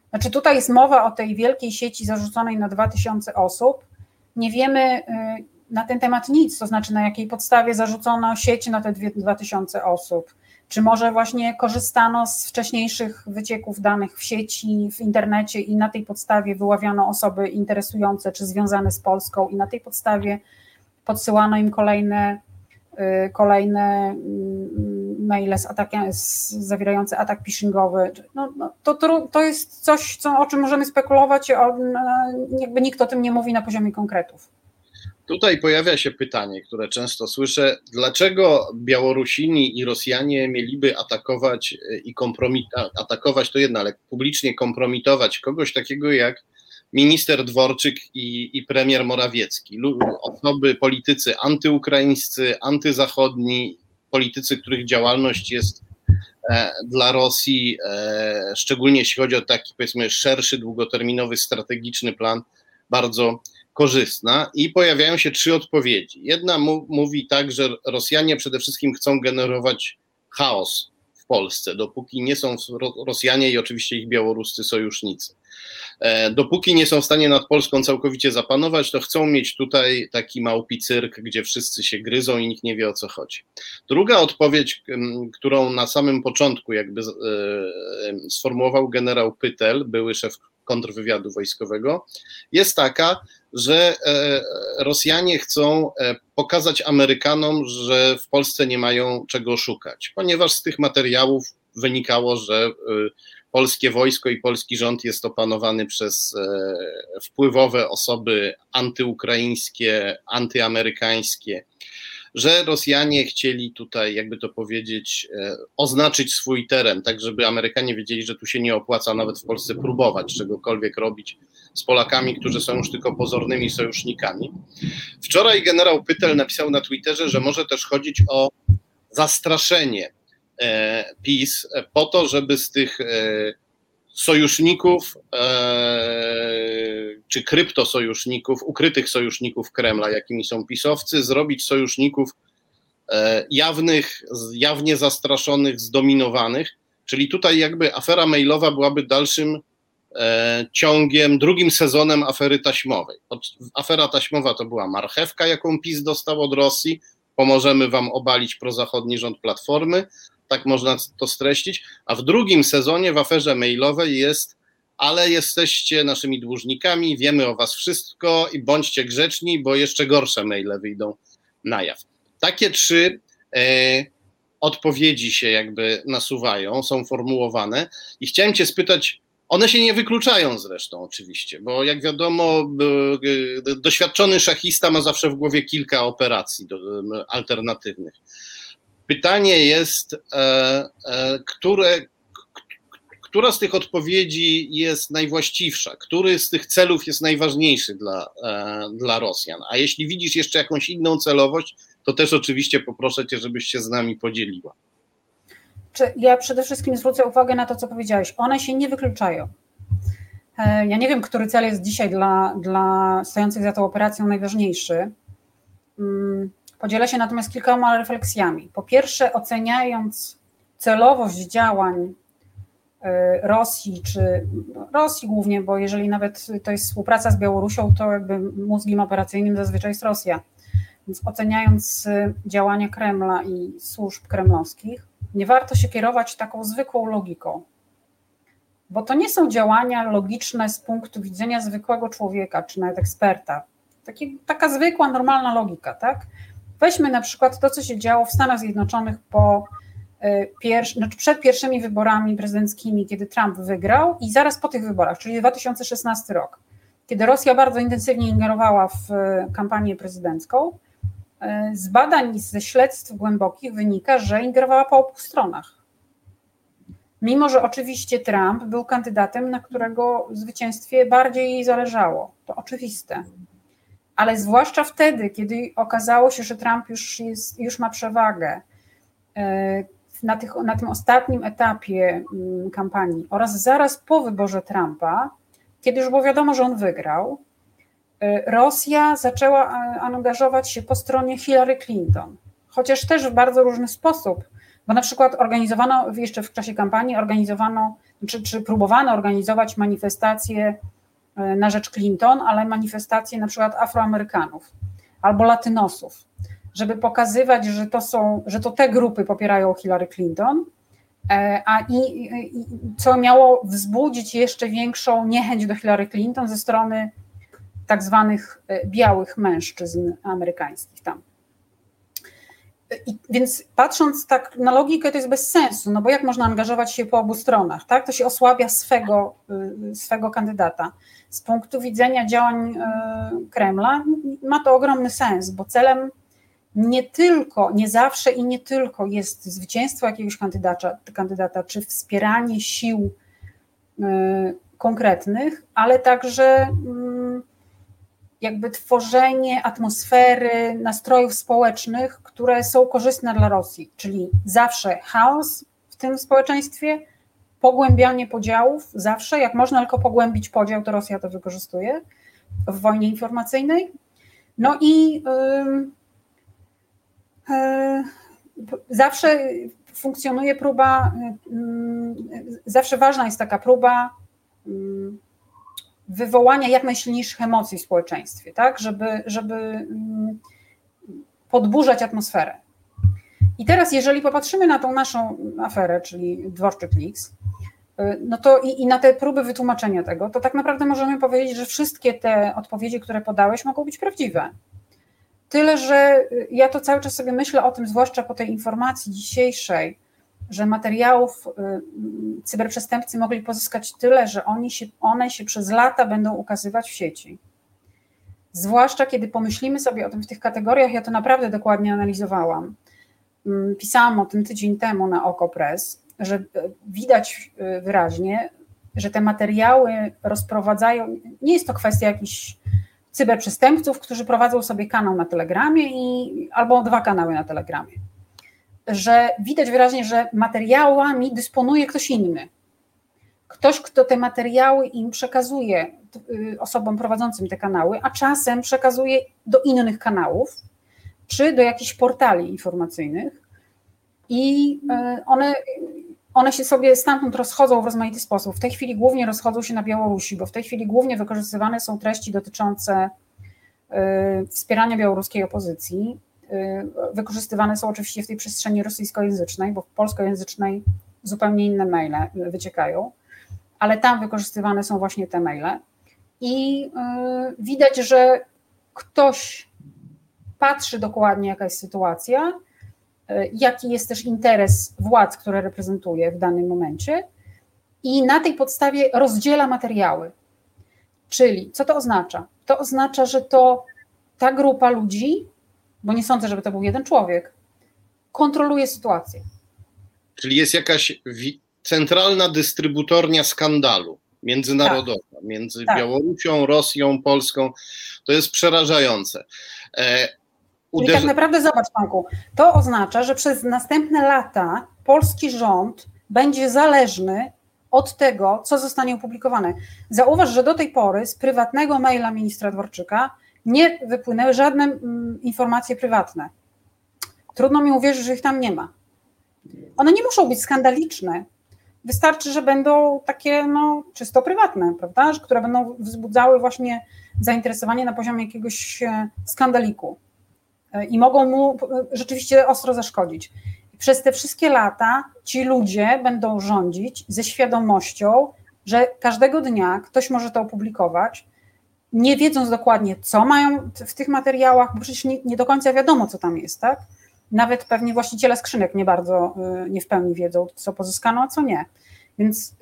znaczy tutaj jest mowa o tej wielkiej sieci zarzuconej na 2000 osób. Nie wiemy na ten temat nic, to znaczy na jakiej podstawie zarzucono sieć na te 2000 osób. Czy może właśnie korzystano z wcześniejszych wycieków danych w sieci, w internecie i na tej podstawie wyławiano osoby interesujące czy związane z Polską i na tej podstawie podsyłano im kolejne, kolejne mm, maile z atakiem, z, zawierające atak phishingowy. No, no, to, to, to jest coś, co, o czym możemy spekulować, no, jakby nikt o tym nie mówi na poziomie konkretów. Tutaj pojawia się pytanie, które często słyszę, dlaczego Białorusini i Rosjanie mieliby atakować i kompromitować, atakować to jedno, ale publicznie kompromitować kogoś takiego jak minister Dworczyk i, i premier Morawiecki, osoby, politycy antyukraińscy, antyzachodni, politycy, których działalność jest e, dla Rosji, e, szczególnie jeśli chodzi o taki powiedzmy szerszy, długoterminowy, strategiczny plan, bardzo korzystna i pojawiają się trzy odpowiedzi. Jedna mówi tak, że Rosjanie przede wszystkim chcą generować chaos w Polsce, dopóki nie są Rosjanie i oczywiście ich białoruscy sojusznicy. E, dopóki nie są w stanie nad Polską całkowicie zapanować, to chcą mieć tutaj taki małpi cyrk, gdzie wszyscy się gryzą i nikt nie wie o co chodzi. Druga odpowiedź, którą na samym początku jakby e, sformułował generał Pytel, były szef kontrwywiadu wojskowego, jest taka, że e, Rosjanie chcą pokazać Amerykanom, że w Polsce nie mają czego szukać, ponieważ z tych materiałów wynikało, że polskie wojsko i polski rząd jest opanowany przez e, wpływowe osoby antyukraińskie, antyamerykańskie, że Rosjanie chcieli tutaj, jakby to powiedzieć, e, oznaczyć swój teren, tak żeby Amerykanie wiedzieli, że tu się nie opłaca nawet w Polsce próbować czegokolwiek robić z Polakami, którzy są już tylko pozornymi sojusznikami. Wczoraj generał Pytel napisał na Twitterze, że może też chodzić o zastraszenie E, PiS po to, żeby z tych e, sojuszników e, czy kryptosojuszników, ukrytych sojuszników Kremla, jakimi są pisowcy, zrobić sojuszników jawnych, jawnie zastraszonych, zdominowanych. Czyli tutaj jakby afera mailowa byłaby dalszym ciągiem, drugim sezonem afery taśmowej. Afera taśmowa to była marchewka, jaką PiS dostał od Rosji. Pomożemy wam obalić prozachodni rząd Platformy tak można to streścić. A w drugim sezonie w aferze mailowej jest, ale jesteście naszymi dłużnikami, wiemy o was wszystko i bądźcie grzeczni, bo jeszcze gorsze maile wyjdą na jaw. Takie trzy e, odpowiedzi się jakby nasuwają, są formułowane i chciałem cię spytać, one się nie wykluczają zresztą oczywiście, bo jak wiadomo, doświadczony szachista ma zawsze w głowie kilka operacji alternatywnych. Pytanie jest, e, e, które, która z tych odpowiedzi jest najwłaściwsza, który z tych celów jest najważniejszy dla, e, dla Rosjan. A jeśli widzisz jeszcze jakąś inną celowość, to też oczywiście poproszę Cię, żebyś się z nami podzieliła. Ja przede wszystkim zwrócę uwagę na to, co powiedziałeś. One się nie wykluczają. Ja nie wiem, który cel jest dzisiaj dla, dla stojących za tą operacją najważniejszy. Podzielę się natomiast kilkoma refleksjami. Po pierwsze, oceniając celowość działań y, Rosji, czy Rosji głównie, bo jeżeli nawet to jest współpraca z Białorusią, to jakby mózgiem operacyjnym zazwyczaj jest Rosja. Więc oceniając y, działania Kremla i służb kremlowskich, nie warto się kierować taką zwykłą logiką, bo to nie są działania logiczne z punktu widzenia zwykłego człowieka, czy nawet eksperta. Taki, taka zwykła, normalna logika, tak? Weźmy na przykład to, co się działo w Stanach Zjednoczonych po pierwszy, znaczy przed pierwszymi wyborami prezydenckimi, kiedy Trump wygrał, i zaraz po tych wyborach, czyli 2016 rok, kiedy Rosja bardzo intensywnie ingerowała w e, kampanię prezydencką. E, z badań, ze śledztw głębokich wynika, że ingerowała po obu stronach. Mimo, że oczywiście Trump był kandydatem, na którego zwycięstwie bardziej jej zależało. To oczywiste ale zwłaszcza wtedy, kiedy okazało się, że Trump już, jest, już ma przewagę e, na, tych, na tym ostatnim etapie mm, kampanii oraz zaraz po wyborze Trumpa, kiedy już było wiadomo, że on wygrał, e, Rosja zaczęła e, angażować się po stronie Hillary Clinton, chociaż też w bardzo różny sposób, bo na przykład organizowano jeszcze w czasie kampanii, organizowano, czy, czy próbowano organizować manifestacje na rzecz Clinton, ale manifestacje na przykład Afroamerykanów albo Latynosów, żeby pokazywać, że to są, że to te grupy popierają Hillary Clinton, e, a i, i co miało wzbudzić jeszcze większą niechęć do Hillary Clinton ze strony tak zwanych e, białych mężczyzn amerykańskich tam. I, więc patrząc tak na logikę, to jest bez sensu, no bo jak można angażować się po obu stronach, tak? To się osłabia swego, swego kandydata. Z punktu widzenia działań y, Kremla ma to ogromny sens, bo celem nie tylko, nie zawsze i nie tylko jest zwycięstwo jakiegoś kandydata, kandydata czy wspieranie sił y, konkretnych, ale także jakby tworzenie atmosfery, nastrojów społecznych, które są korzystne dla Rosji, czyli zawsze chaos w tym społeczeństwie, pogłębianie podziałów, zawsze, jak można tylko pogłębić podział, to Rosja to wykorzystuje w wojnie informacyjnej. No i yy, zawsze funkcjonuje próba, zawsze ważna jest taka próba wywołania jak najsilniejszych emocji w społeczeństwie, tak, żeby, żeby podburzać atmosferę. I teraz, jeżeli popatrzymy na tą naszą aferę, czyli Dworczyk Leaks, no to i, i, na te próby wytłumaczenia tego, to tak naprawdę możemy powiedzieć, że wszystkie te odpowiedzi, które podałeś, mogą być prawdziwe. Tyle, że ja to cały czas sobie myślę o tym, zwłaszcza po tej informacji dzisiejszej, że materiałów y, cyberprzestępcy mogli pozyskać tyle, że oni się, one się przez lata będą ukazywać w sieci. Zwłaszcza kiedy pomyślimy sobie o tym w tych kategoriach, ja to naprawdę dokładnie analizowałam. Mm, pisałam o tym tydzień temu na OkoPress, że e, widać e, wyraźnie, że te materiały rozprowadzają. Nie jest to kwestia jakichś cyberprzestępców, którzy prowadzą sobie kanał na Telegramie i, albo dwa kanały na Telegramie. Że widać wyraźnie, że materiałami dysponuje ktoś inny. Ktoś, kto te materiały im przekazuje y, osobom prowadzącym te kanały, a czasem przekazuje do innych kanałów, czy do jakichś portali informacyjnych. I y, one one się sobie stamtąd rozchodzą w rozmaity sposób. W tej chwili głównie rozchodzą się na Białorusi, bo w tej chwili głównie wykorzystywane są treści dotyczące y, wspierania białoruskiej opozycji. Y, wykorzystywane są oczywiście w tej przestrzeni rosyjskojęzycznej, bo w polskojęzycznej zupełnie inne maile wyciekają, ale tam wykorzystywane są właśnie te maile. I widać, że ktoś patrzy dokładnie, jaka jest sytuacja, E, jaki jest też interes władz, które reprezentuje w danym momencie, i na tej podstawie rozdziela materiały. Czyli co to oznacza? To oznacza, że to ta grupa ludzi, bo nie sądzę, żeby to był jeden człowiek, kontroluje sytuację. Czyli jest jakaś centralna dystrybutornia skandalu międzynarodowa tak. między tak. Białorusią, Rosją, Polską. To jest przerażające. E, Uderzy... Czyli tak naprawdę zobacz, Tomku, to oznacza, że przez następne lata polski rząd będzie zależny od tego, co zostanie opublikowane. Zauważ, że do tej pory z prywatnego maila ministra Dworczyka nie wypłynęły żadne mm, informacje prywatne. Trudno mi uwierzyć, że ich tam nie ma. One nie muszą być skandaliczne. Wystarczy, że będą takie no, czysto prywatne, prawda? Które będą wzbudzały właśnie zainteresowanie na poziomie jakiegoś e, skandaliku i mogą mu rzeczywiście ostro zaszkodzić. Przez te wszystkie lata ci ludzie będą rządzić ze świadomością, że każdego dnia ktoś może to opublikować, nie wiedząc dokładnie, co mają w tych materiałach, bo przecież nie, nie do końca wiadomo, co tam jest, tak? Nawet pewnie właściciele skrzynek nie bardzo, y, nie w pełni wiedzą, co pozyskano, a co nie. Więc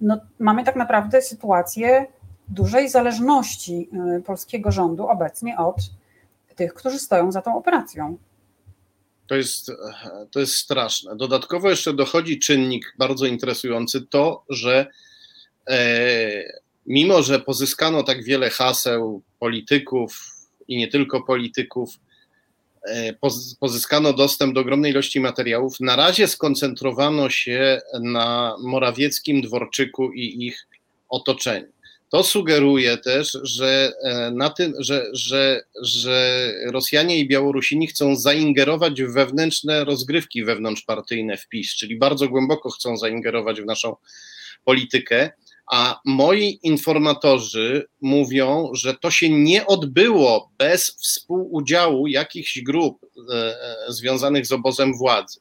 no, mamy tak naprawdę sytuację dużej zależności polskiego rządu obecnie od tych, którzy stoją za tą operacją. To jest, to jest straszne. Dodatkowo jeszcze dochodzi czynnik bardzo interesujący, to, że e, mimo, że pozyskano tak wiele haseł polityków i nie tylko polityków, e, pozyskano dostęp do ogromnej ilości materiałów, na razie skoncentrowano się na Morawieckim, Dworczyku i ich otoczeniu. To sugeruje też, że e, na tym, że, że, że Rosjanie i Białorusini chcą zaingerować w wewnętrzne rozgrywki wewnątrzpartyjne w PiS, czyli bardzo głęboko chcą zaingerować w naszą politykę. A moi informatorzy mówią, że to się nie odbyło bez współudziału jakichś grup e, e, związanych z obozem władzy.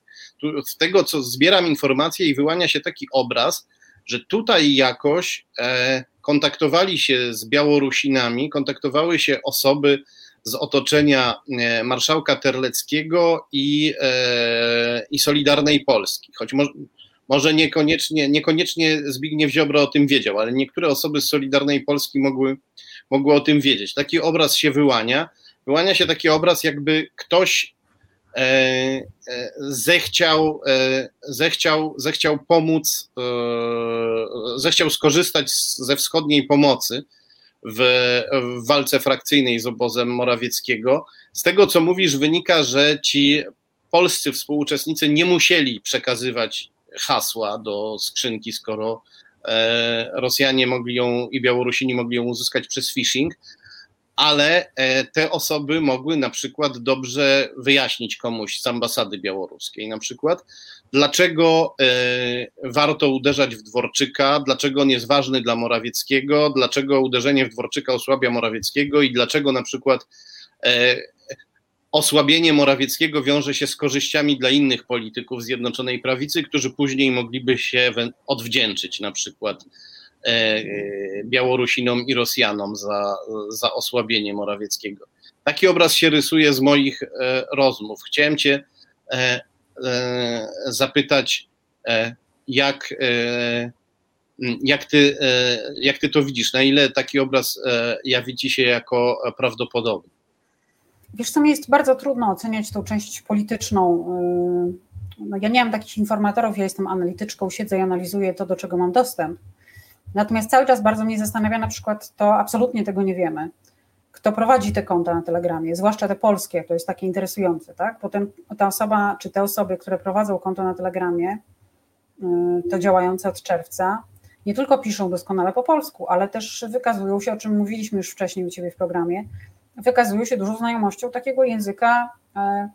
Z tego, co zbieram informacje, i wyłania się taki obraz, że tutaj jakoś kontaktowali się z Białorusinami, kontaktowały się osoby z otoczenia e, marszałka Terleckiego i, e, i Solidarnej Polski. Choć mo, może niekoniecznie, niekoniecznie Zbigniew Ziobro o tym wiedział, ale niektóre osoby z Solidarnej Polski mogły, mogły o tym wiedzieć. Taki obraz się wyłania. Wyłania się taki obraz, jakby ktoś zechciał, e, zechciał, zechciał pomóc, zechciał skorzystać ze wschodniej pomocy w, w walce frakcyjnej z obozem Morawieckiego. Z tego, co mówisz, wynika, że ci polscy współuczestnicy nie musieli przekazywać hasła do skrzynki, skoro Rosjanie mogli ją i Białorusini mogli ją uzyskać przez phishing, ale e, te osoby mogły na przykład dobrze wyjaśnić komuś z ambasady białoruskiej, na przykład, dlaczego warto uderzać w Dworczyka, dlaczego on jest ważny dla Morawieckiego, dlaczego uderzenie w Dworczyka osłabia Morawieckiego i dlaczego na przykład osłabienie Morawieckiego wiąże się z korzyściami dla innych polityków Zjednoczonej Prawicy, którzy później mogliby się odwdzięczyć na przykład e, Białorusinom i Rosjanom za, za osłabienie Morawieckiego. Taki obraz się rysuje z moich e, rozmów. Chciałem Cię e, zapytać, jak, jak, ty, jak Ty to widzisz? Na ile taki obraz jawi Ci się jako prawdopodobny? Wiesz co, mi jest bardzo trudno oceniać tą część polityczną. No, ja nie mam takich informatorów, ja jestem analityczką, siedzę i analizuję to, do czego mam dostęp. Natomiast cały czas bardzo mnie zastanawia na przykład to, absolutnie tego nie wiemy, kto prowadzi te konta na Telegramie, zwłaszcza te polskie, to jest takie interesujące, tak? Potem ta osoba, czy te osoby, które prowadzą konto na Telegramie, yy, to działające od czerwca, nie tylko piszą doskonale po polsku, ale też wykazują się, o czym mówiliśmy już wcześniej u Ciebie w programie, wykazują się dużą znajomością takiego języka e,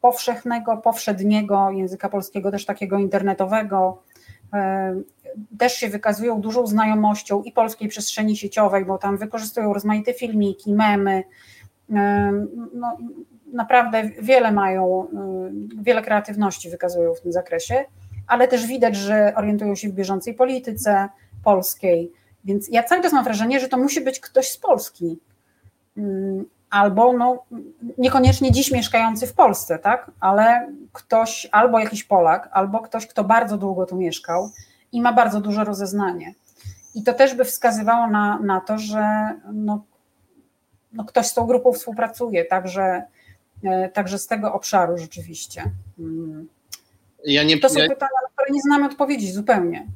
powszechnego, powszedniego, języka polskiego, też takiego internetowego. E, też się wykazują dużą znajomością i polskiej przestrzeni sieciowej, bo tam wykorzystują rozmaite filmiki, memy. E, no, naprawdę wiele mają, wiele kreatywności wykazują w tym zakresie, ale też widać, że orientują się w bieżącej polityce polskiej. Więc ja cały czas mam wrażenie, że to musi być ktoś z Polski, Mm, albo no, niekoniecznie dziś mieszkający w Polsce, tak? ale ktoś, albo jakiś Polak, albo ktoś, kto bardzo długo tu mieszkał i ma bardzo duże rozeznanie. I to też by wskazywało na, na to, że no, no ktoś z tą grupą współpracuje, także, e, także z tego obszaru rzeczywiście. Mm. Ja nie, to są ja... pytania, na które nie znamy odpowiedzi zupełnie.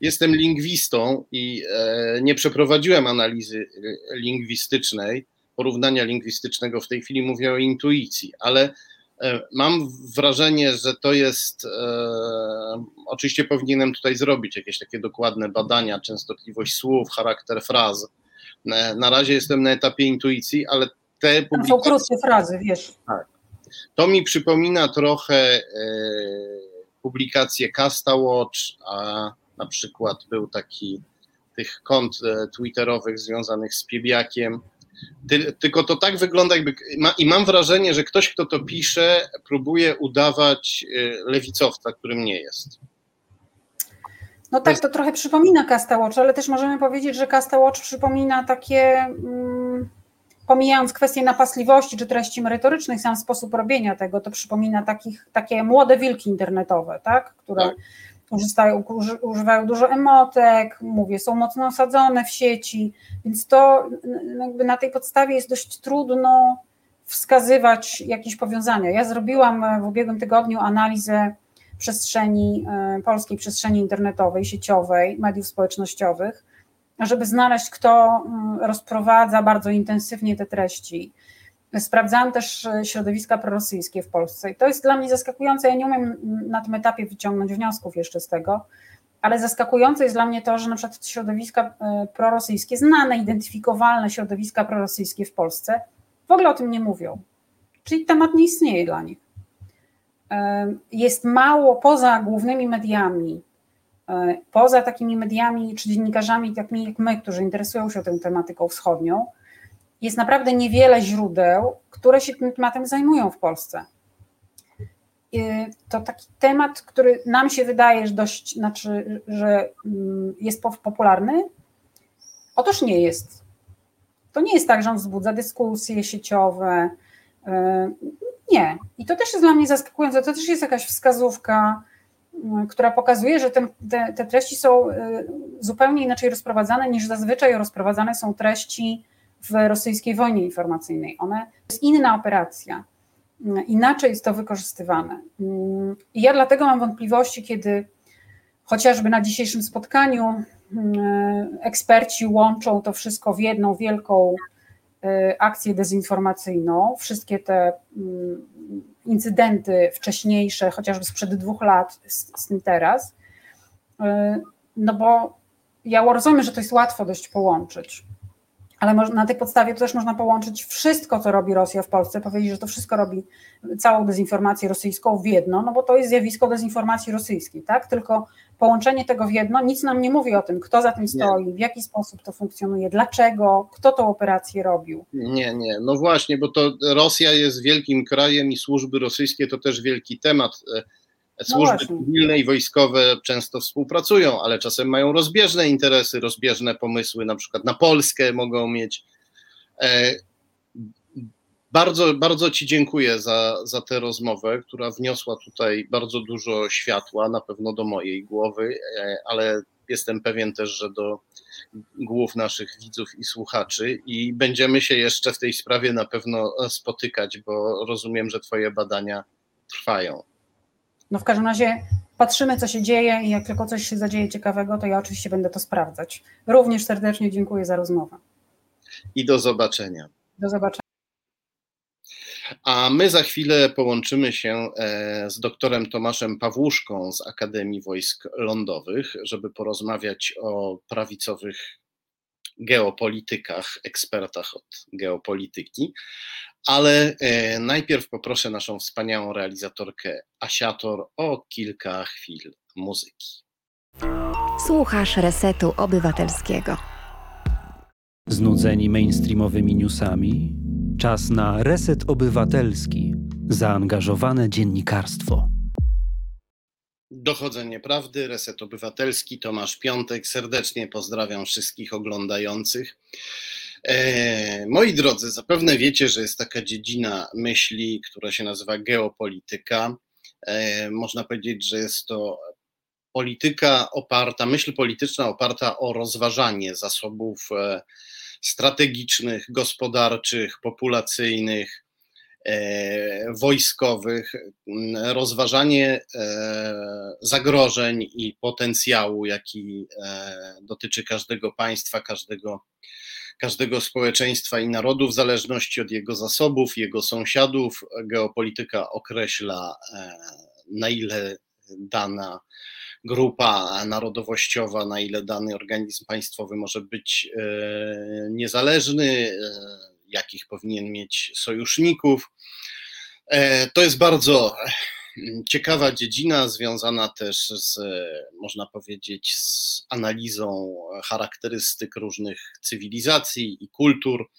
Jestem lingwistą i e, nie przeprowadziłem analizy e, lingwistycznej, porównania lingwistycznego w tej chwili mówię o intuicji, ale e, mam wrażenie, że to jest. E, oczywiście powinienem tutaj zrobić jakieś takie dokładne badania, częstotliwość słów, charakter fraz. Na, na razie jestem na etapie intuicji, ale te publikacje. są krótkie frazy, wiesz. Tak. To mi przypomina trochę e, publikację Casta Watch, a na przykład był taki tych kont e, twitterowych związanych z Piebiakiem ty, tylko to tak wygląda, jakby. Ma, I mam wrażenie, że ktoś, kto to pisze, próbuje udawać y, lewicowca, którym nie jest. No tak, to trochę przypomina Casta Watch, ale też możemy powiedzieć, że Casta Watch przypomina takie, mm, pomijając kwestie napasliwości czy treści merytorycznych, sam sposób robienia tego, to przypomina takich, takie młode wilki internetowe, tak? które tak korzystają, używają dużo emotek, mówię, są mocno osadzone w sieci, więc to jakby na tej podstawie jest dość trudno wskazywać jakieś powiązania. Ja zrobiłam e, w ubiegłym tygodniu analizę przestrzeni, e, polskiej przestrzeni internetowej, sieciowej, mediów społecznościowych, żeby znaleźć, kto mm, rozprowadza bardzo intensywnie te treści Sprawdzałam też e, środowiska prorosyjskie w Polsce i to jest dla mnie zaskakujące. Ja nie umiem na tym etapie wyciągnąć wniosków jeszcze z tego, ale zaskakujące jest dla mnie to, że na przykład środowiska e, prorosyjskie, znane, identyfikowalne środowiska prorosyjskie w Polsce w ogóle o tym nie mówią. Czyli temat nie istnieje dla nich. E, jest mało poza głównymi mediami, poza takimi mediami czy dziennikarzami jak my, którzy interesują się tą tematyką wschodnią, jest naprawdę niewiele źródeł, które się tym tematem zajmują w Polsce. To taki temat, który nam się wydaje, że dość, znaczy, że mm, jest popularny. Otóż nie jest. To nie jest tak, że on wzbudza dyskusje sieciowe. Y, nie. I to też jest dla mnie zaskakujące. To też jest jakaś wskazówka, y, która pokazuje, że ten, te, te treści są y, zupełnie inaczej rozprowadzane niż zazwyczaj rozprowadzane są treści w rosyjskiej wojnie informacyjnej. One, to jest inna operacja, inaczej jest to wykorzystywane. I ja dlatego mam wątpliwości, kiedy chociażby na dzisiejszym spotkaniu eksperci łączą to wszystko w jedną wielką e, akcję dezinformacyjną, wszystkie te mm, incydenty wcześniejsze, chociażby sprzed dwóch lat z, tym teraz, e, no bo ja rozumiem, że to jest łatwo dość połączyć, ale na tej podstawie to też można połączyć wszystko, co robi Rosja w Polsce, powiedzieć, że to wszystko robi całą dezinformację rosyjską w jedno, no bo to jest zjawisko dezinformacji rosyjskiej, tak? Tylko połączenie tego w jedno nic nam nie mówi o tym, kto za tym stoi, w jaki sposób to funkcjonuje, dlaczego, kto tą operację robił. Nie, nie, no właśnie, bo to Rosja jest wielkim krajem i służby rosyjskie to też wielki temat. No służby no cywilne i wojskowe często współpracują, ale czasem mają rozbieżne interesy, rozbieżne pomysły, na przykład na Polskę mogą mieć. E, bardzo, bardzo Ci dziękuję za, za tę rozmowę, która wniosła tutaj bardzo dużo światła, na pewno do mojej głowy, e, ale jestem pewien też, że do głów naszych widzów i słuchaczy i będziemy się jeszcze w tej sprawie na pewno spotykać, bo rozumiem, że Twoje badania trwają. No w każdym razie patrzymy, co się dzieje i jak tylko coś się zadzieje ciekawego, to ja oczywiście będę to sprawdzać. Również serdecznie dziękuję za rozmowę. I do zobaczenia. Do zobaczenia. A my za chwilę połączymy się e, z doktorem Tomaszem Pawłuszką z Akademii Wojsk Lądowych, żeby porozmawiać o prawicowych geopolitykach, ekspertach od geopolityki. Ale e, najpierw poproszę naszą wspaniałą realizatorkę Asiator o kilka chwil muzyki. Słuchasz Resetu Obywatelskiego. Znudzeni mainstreamowymi newsami? Czas na Reset Obywatelski. Zaangażowane dziennikarstwo. Dochodzenie prawdy, Reset Obywatelski, Tomasz Piątek. Serdecznie pozdrawiam wszystkich oglądających. E, moi drodzy, zapewne wiecie, że jest taka dziedzina myśli, która się nazywa geopolityka. E, można powiedzieć, że jest to polityka oparta, myśl polityczna oparta o rozważanie zasobów e, strategicznych, gospodarczych, populacyjnych, wojskowych, rozważanie zagrożeń i potencjału, jaki dotyczy każdego państwa, każdego każdego społeczeństwa i narodu w zależności od jego zasobów, jego sąsiadów. Geopolityka określa, e, na ile dana grupa narodowościowa, na ile dany organizm państwowy może być e, niezależny, e, jakich powinien mieć sojuszników. To jest bardzo ciekawa dziedzina, związana też z, można powiedzieć, z analizą charakterystyk różnych cywilizacji i kultur.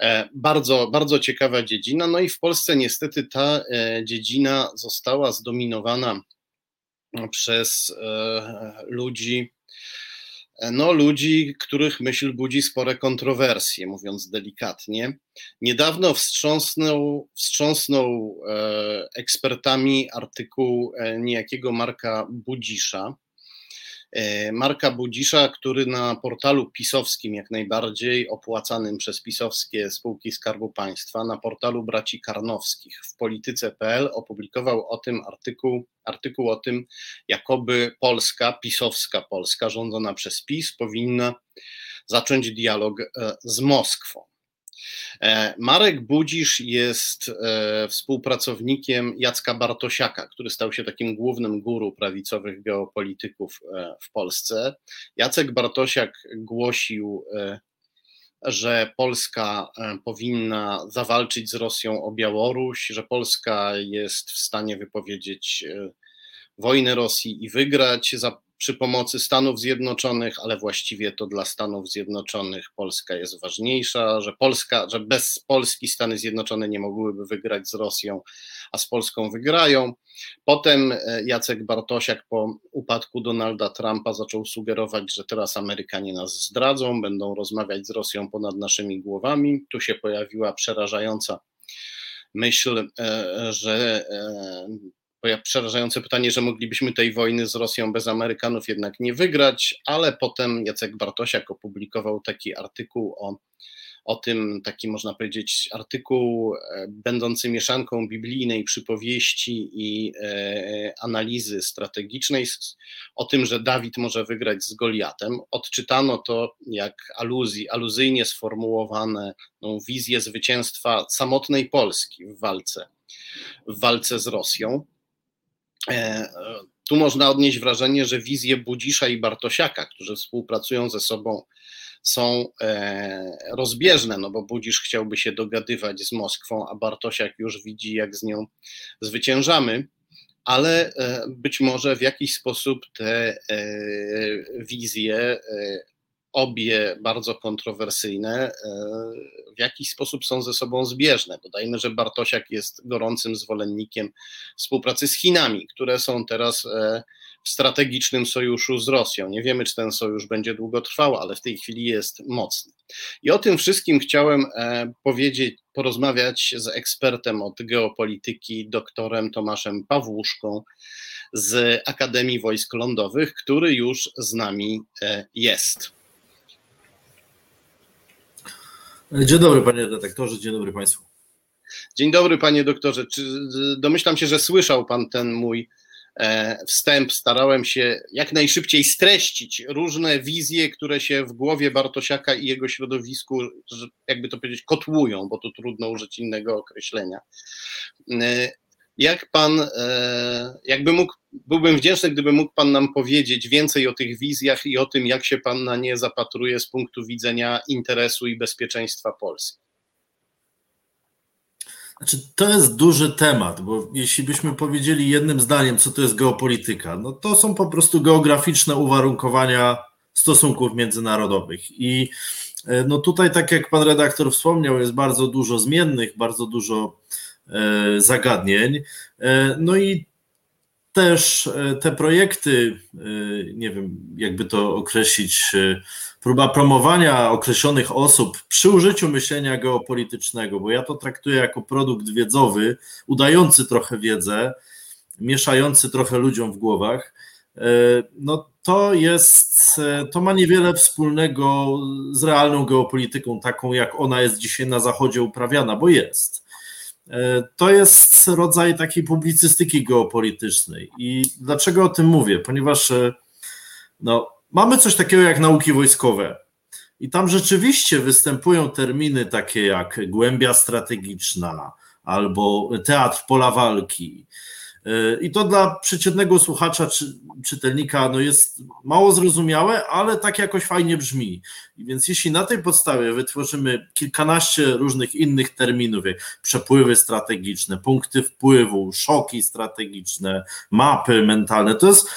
E, bardzo, bardzo ciekawa dziedzina. No i w Polsce niestety ta e, dziedzina została zdominowana przez e, ludzi, no, ludzi, których myśl budzi spore kontrowersje, mówiąc delikatnie. Niedawno wstrząsnął, wstrząsnął e, ekspertami artykuł e, niejakiego Marka Budzisza, E, Marka Budzisza, który na portalu pisowskim, jak najbardziej opłacanym przez pisowskie spółki Skarbu Państwa, na portalu braci Karnowskich w polityce.pl opublikował o tym artykuł, artykuł o tym, jakoby Polska, pisowska Polska, rządzona przez PiS, powinna zacząć dialog e, z Moskwą. E, Marek Budzisz jest e, współpracownikiem Jacka Bartosiaka, który stał się takim głównym guru prawicowych geopolityków e, w Polsce. Jacek Bartosiak głosił, że Polska powinna zawalczyć z Rosją o Białoruś, że Polska jest w stanie wypowiedzieć wojnę Rosji i wygrać za przy pomocy Stanów Zjednoczonych, ale właściwie to dla Stanów Zjednoczonych Polska jest ważniejsza, że Polska, że bez Polski Stany Zjednoczone nie mogłyby wygrać z Rosją, a z Polską wygrają. Potem e, Jacek Bartosiak po upadku Donalda Trumpa zaczął sugerować, że teraz Amerykanie nas zdradzą, będą rozmawiać z Rosją ponad naszymi głowami. Tu się pojawiła przerażająca myśl, e, że e, przerażające pytanie, że moglibyśmy tej wojny z Rosją bez Amerykanów jednak nie wygrać, ale potem Jacek Bartosiak opublikował taki artykuł o, o tym, taki można powiedzieć artykuł e, będący mieszanką biblijnej przypowieści i e, analizy strategicznej o tym, że Dawid może wygrać z Goliatem. Odczytano to jak aluzji, aluzyjnie sformułowane no, wizję zwycięstwa samotnej Polski w walce w walce z Rosją. E, tu można odnieść wrażenie, że wizje Budzisza i Bartosiaka, którzy współpracują ze sobą, są e, rozbieżne, no bo Budzisz chciałby się dogadywać z Moskwą, a Bartosiak już widzi, jak z nią zwyciężamy, ale e, być może w jakiś sposób te e, wizje, obie bardzo kontrowersyjne, w jakiś sposób są ze sobą zbieżne. Dodajmy, że Bartosiak jest gorącym zwolennikiem współpracy z Chinami, które są teraz w strategicznym sojuszu z Rosją. Nie wiemy, czy ten sojusz będzie długo trwał, ale w tej chwili jest mocny. I o tym wszystkim chciałem e, powiedzieć, porozmawiać z ekspertem od geopolityki, doktorem Tomaszem Pawłuszką z Akademii Wojsk Lądowych, który już z nami e, jest. Dzień dobry, panie redaktorze, dzień dobry państwu. Dzień dobry, panie doktorze. Czy domyślam się, że słyszał pan ten mój E, wstęp starałem się jak najszybciej streścić różne wizje, które się w głowie Bartosiaka i jego środowisku, jakby to powiedzieć, kotłują, bo tu trudno użyć innego określenia. Jak pan, e, jakby mógł, byłbym wdzięczny, gdyby mógł pan nam powiedzieć więcej o tych wizjach i o tym, jak się pan na nie zapatruje z punktu widzenia interesu i bezpieczeństwa Polski. Znaczy, to jest duży temat, bo jeśli byśmy powiedzieli jednym zdaniem, co to jest geopolityka, no to są po prostu geograficzne uwarunkowania stosunków międzynarodowych. I e, no tutaj, tak jak pan redaktor wspomniał, jest bardzo dużo zmiennych, bardzo dużo zagadnień. E, no i też te projekty, nie wiem, jakby to określić, próba promowania określonych osób przy użyciu myślenia geopolitycznego, bo ja to traktuję jako produkt wiedzowy, udający trochę wiedzę, mieszający trochę ludziom w głowach, e, no to jest, e, to ma niewiele wspólnego z realną geopolityką, taką jak ona jest dzisiaj na Zachodzie uprawiana, bo jest. E, to jest rodzaj takiej publicystyki geopolitycznej. I dlaczego o tym mówię? Ponieważ no, mamy coś takiego jak nauki wojskowe. I tam rzeczywiście występują terminy takie jak głębia strategiczna albo teatr pola walki. I to dla przeciętnego słuchacza czy czytelnika no jest mało zrozumiałe, ale tak jakoś fajnie brzmi. I więc jeśli na tej podstawie wytworzymy kilkanaście różnych innych terminów, jak przepływy strategiczne, punkty wpływu, szoki strategiczne, mapy mentalne, to jest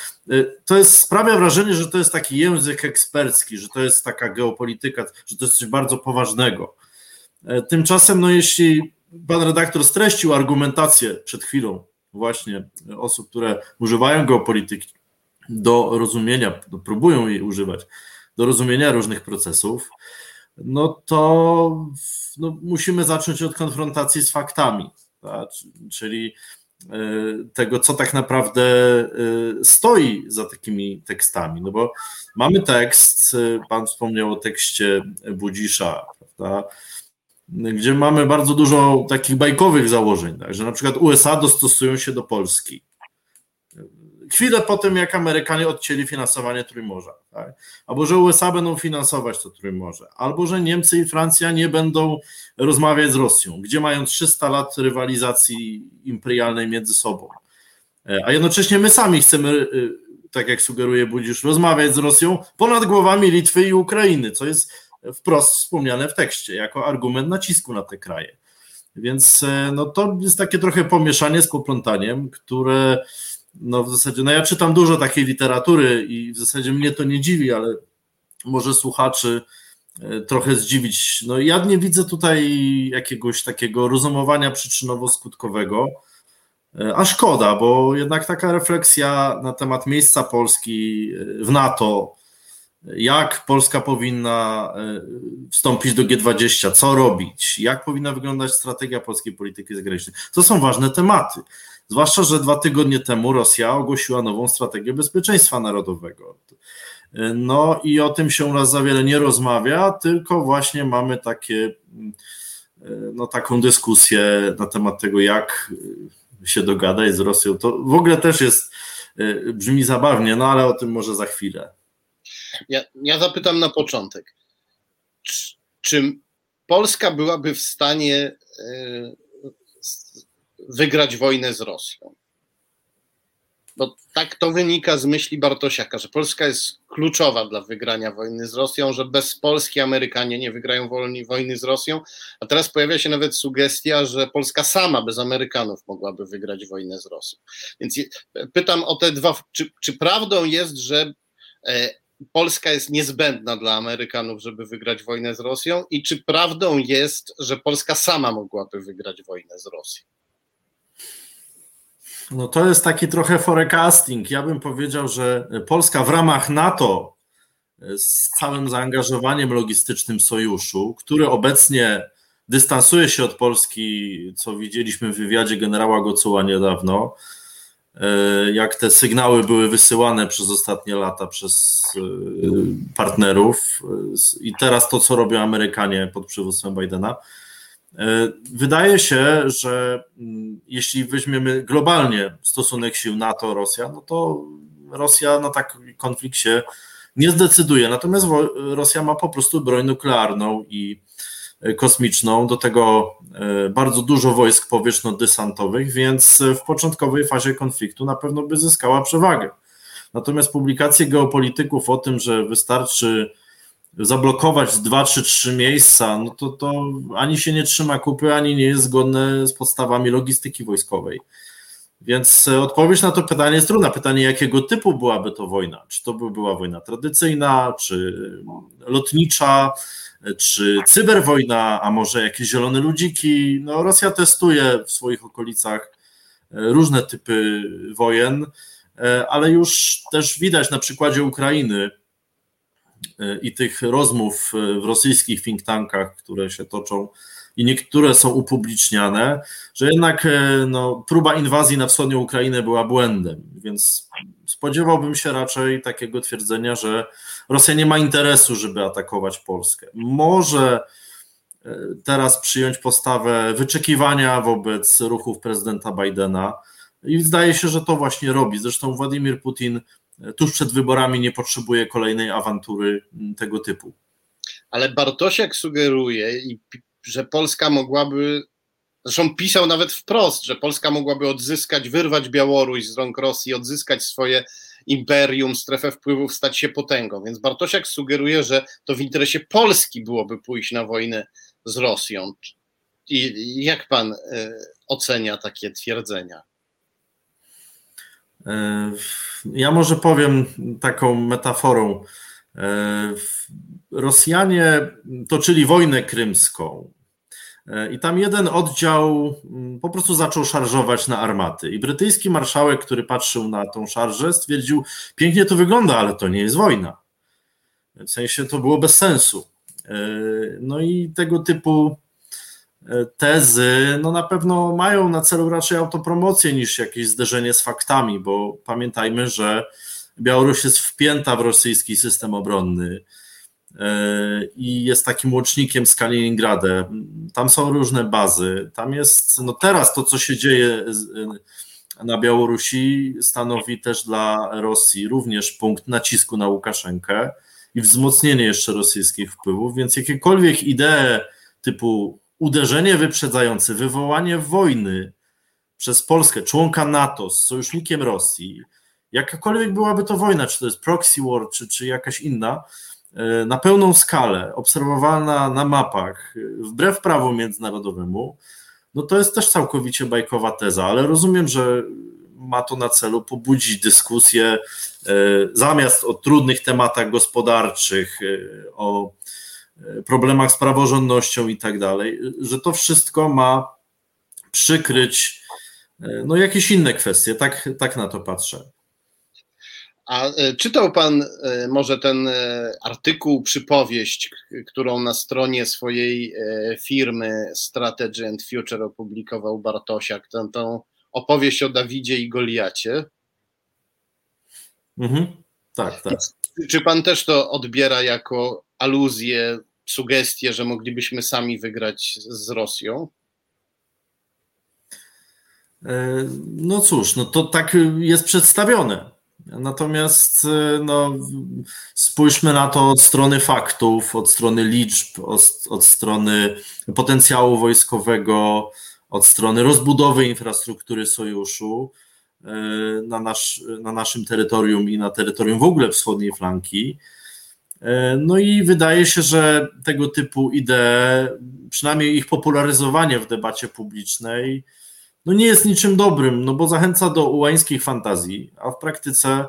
to jest, sprawia wrażenie, że to jest taki język ekspercki, że to jest taka geopolityka, że to jest coś bardzo poważnego. Tymczasem, no jeśli pan redaktor streścił argumentację przed chwilą właśnie osób, które używają geopolityki do rozumienia, no próbują jej używać do rozumienia różnych procesów, no to no, musimy zacząć od konfrontacji z faktami, tak? czyli e, tego, co tak naprawdę e, stoi za takimi tekstami. No bo mamy tekst, e, pan wspomniał o tekście Budzisza, prawda? Gdzie mamy bardzo dużo takich bajkowych założeń, tak, że na przykład USA dostosują się do Polski. Chwilę po tym, jak Amerykanie odcięli finansowanie Trójmorza, tak? albo że USA będą finansować to Trójmorze, albo że Niemcy i Francja nie będą rozmawiać z Rosją, gdzie mają 300 lat rywalizacji imperialnej między sobą. A jednocześnie my sami chcemy, y, tak jak sugeruje Budzisz, rozmawiać z Rosją ponad głowami Litwy i Ukrainy, co jest wprost wspomniane w tekście, jako argument nacisku na te kraje. Więc e, no, to jest takie trochę pomieszanie z poplątaniem, które no, w zasadzie, no ja czytam dużo takiej literatury i w zasadzie mnie to nie dziwi, ale może słuchaczy e, trochę zdziwić. No ja nie widzę tutaj jakiegoś takiego rozumowania przyczynowo-skutkowego, e, a szkoda, bo jednak taka refleksja na temat miejsca Polski w NATO, jak Polska powinna e, wstąpić do G20, co robić, jak powinna wyglądać strategia polskiej polityki zagranicznej. To są ważne tematy. Zwłaszcza, że dwa tygodnie temu Rosja ogłosiła nową strategię bezpieczeństwa narodowego. E, no i o tym się u nas za wiele nie rozmawia, tylko właśnie mamy takie, e, no, taką dyskusję na temat tego, jak się dogadać z Rosją. To w ogóle też jest, brzmi zabawnie, no ale o tym może za chwilę. Ja, ja zapytam na początek. Czy, czy Polska byłaby w stanie e, wygrać wojnę z Rosją? bo tak to wynika z myśli Bartosiaka, że Polska jest kluczowa dla wygrania wojny z Rosją, że bez Polski Amerykanie nie wygrają wojny z Rosją, a teraz pojawia się nawet sugestia, że Polska sama bez Amerykanów mogłaby wygrać wojnę z Rosją. Więc pytam o te dwa, czy, czy prawdą jest, że e, Polska jest niezbędna dla Amerykanów, żeby wygrać wojnę z Rosją i czy prawdą jest, że Polska sama mogłaby wygrać wojnę z Rosją? No to jest taki trochę forecasting. Ja bym powiedział, że Polska w ramach NATO z całym zaangażowaniem logistycznym sojuszu, który obecnie dystansuje się od Polski, co widzieliśmy w wywiadzie generała Gocuła niedawno, jak te sygnały były wysyłane przez ostatnie lata przez e, partnerów i teraz to, co robią Amerykanie pod przywództwem Bidena, E, wydaje się, że mm, jeśli weźmiemy globalnie stosunek sił NATO-Rosja, no to Rosja na taki konflikt się nie zdecyduje. Natomiast Rosja ma po prostu broń nuklearną i e, kosmiczną, do tego e, bardzo dużo wojsk powietrzno-desantowych, więc w początkowej fazie konfliktu na pewno by zyskała przewagę. Natomiast publikacje geopolityków o tym, że wystarczy zablokować dwa czy trzy miejsca, no to, to ani się nie trzyma kupy, ani nie jest zgodne z podstawami logistyki wojskowej. Więc e, odpowiedź na to pytanie jest trudna. Pytanie, jakiego typu byłaby to wojna? Czy to by była wojna tradycyjna, czy lotnicza, czy cyberwojna, a może jakieś zielone ludziki? No, Rosja testuje w swoich okolicach e, różne typy wojen, e, ale już też widać na przykładzie Ukrainy, E, i tych rozmów e, w rosyjskich think tankach, które się toczą i niektóre są upubliczniane, że jednak e, no, próba inwazji na wschodnią Ukrainę była błędem, więc spodziewałbym się raczej takiego twierdzenia, że Rosja nie ma interesu, żeby atakować Polskę. Może teraz przyjąć postawę wyczekiwania wobec ruchów prezydenta Bidena i zdaje się, że to właśnie robi. Zresztą Władimir Putin tuż przed wyborami nie potrzebuje kolejnej awantury tego typu. Ale Bartosiak sugeruje, że Polska mogłaby, zresztą pisał nawet wprost, że Polska mogłaby odzyskać, wyrwać Białoruś z rąk Rosji, odzyskać swoje imperium, strefę wpływów, stać się potęgą. Więc Bartosiak sugeruje, że to w interesie Polski byłoby pójść na wojnę z Rosją. I jak pan y, ocenia takie twierdzenia? E, ja może powiem taką metaforą. E, Rosjanie toczyli wojnę krymską. E, I tam jeden oddział mm, po prostu zaczął szarżować na armaty. I brytyjski marszałek, który patrzył na tą szarżę, stwierdził: Pięknie to wygląda, ale to nie jest wojna. W sensie to było bez sensu. No i tego typu tezy no na pewno mają na celu raczej autopromocję niż jakieś zderzenie z faktami, bo pamiętajmy, że Białoruś jest wpięta w rosyjski system obronny e, i jest takim łącznikiem z Kaliningradem. Tam są różne bazy. Tam jest, no teraz to, co się dzieje na Białorusi, stanowi też dla Rosji również punkt nacisku na Łukaszenkę i wzmocnienie jeszcze rosyjskich wpływów, więc jakiekolwiek idee typu uderzenie wyprzedzające, wywołanie wojny przez Polskę, członka NATO z sojusznikiem Rosji, jakakolwiek byłaby to wojna, czy to jest proxy war, czy, czy jakaś inna, na pełną skalę, obserwowana na mapach, wbrew prawu międzynarodowemu, no to jest też całkowicie bajkowa teza, ale rozumiem, że ma to na celu pobudzić dyskusję e, zamiast o trudnych tematach gospodarczych, e, o problemach z praworządnością i tak dalej, że to wszystko ma przykryć no, jakieś inne kwestie. Tak, tak na to patrzę. A e, czytał Pan e, może ten e, artykuł, przypowieść, którą na stronie swojej firmy Strategy and Future opublikował Bartosiak, tę, tą opowieść o Dawidzie i Goliacie? Mhm. Tak, tak. Czy Pan też to odbiera jako aluzję, sugestię, że moglibyśmy sami wygrać z Rosją? No cóż, no to tak jest przedstawione. Natomiast e, no, spójrzmy na to od strony faktów, od strony liczb, od, od strony potencjału wojskowego, od strony rozbudowy infrastruktury sojuszu. na, nasz, na naszym terytorium i na terytorium w ogóle wschodniej flanki. No i wydaje się, że tego typu idee, przynajmniej ich popularyzowanie w debacie publicznej, no nie jest niczym dobrym, no bo zachęca do ułańskich fantazji, a w praktyce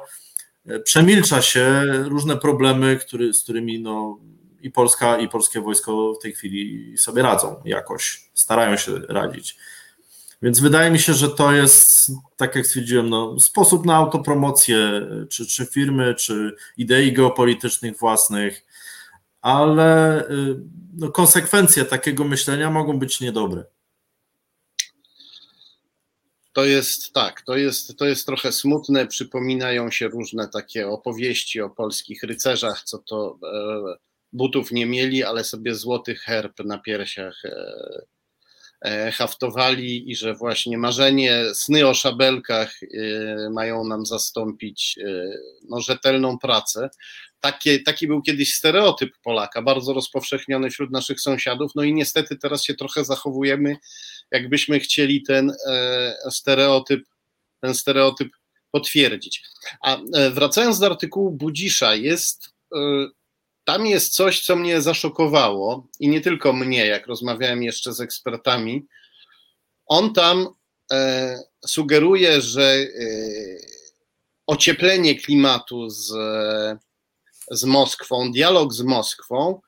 przemilcza się różne problemy, który, z którymi no, i Polska, i polskie wojsko w tej chwili sobie radzą jakoś, starają się radzić. Więc wydaje mi się, że to jest, tak jak stwierdziłem, no, sposób na autopromocję, czy, czy firmy, czy idei geopolitycznych własnych, ale y, no, konsekwencje takiego myślenia mogą być niedobre. To jest tak, to jest, to jest trochę smutne. Przypominają się różne takie opowieści o polskich rycerzach, co to e, butów nie mieli, ale sobie złoty herb na piersiach e, e, haftowali i że właśnie marzenie, sny o szabelkach e, mają nam zastąpić no, rzetelną pracę. Takie, taki był kiedyś stereotyp Polaka, bardzo rozpowszechniony wśród naszych sąsiadów, no i niestety teraz się trochę zachowujemy, jakbyśmy chcieli ten stereotyp, ten stereotyp potwierdzić. A wracając do artykułu Budzisza, jest tam jest coś, co mnie zaszokowało i nie tylko mnie, jak rozmawiałem jeszcze z ekspertami. On tam e, sugeruje, że e, ocieplenie klimatu z, z Moskwą, dialog z Moskwą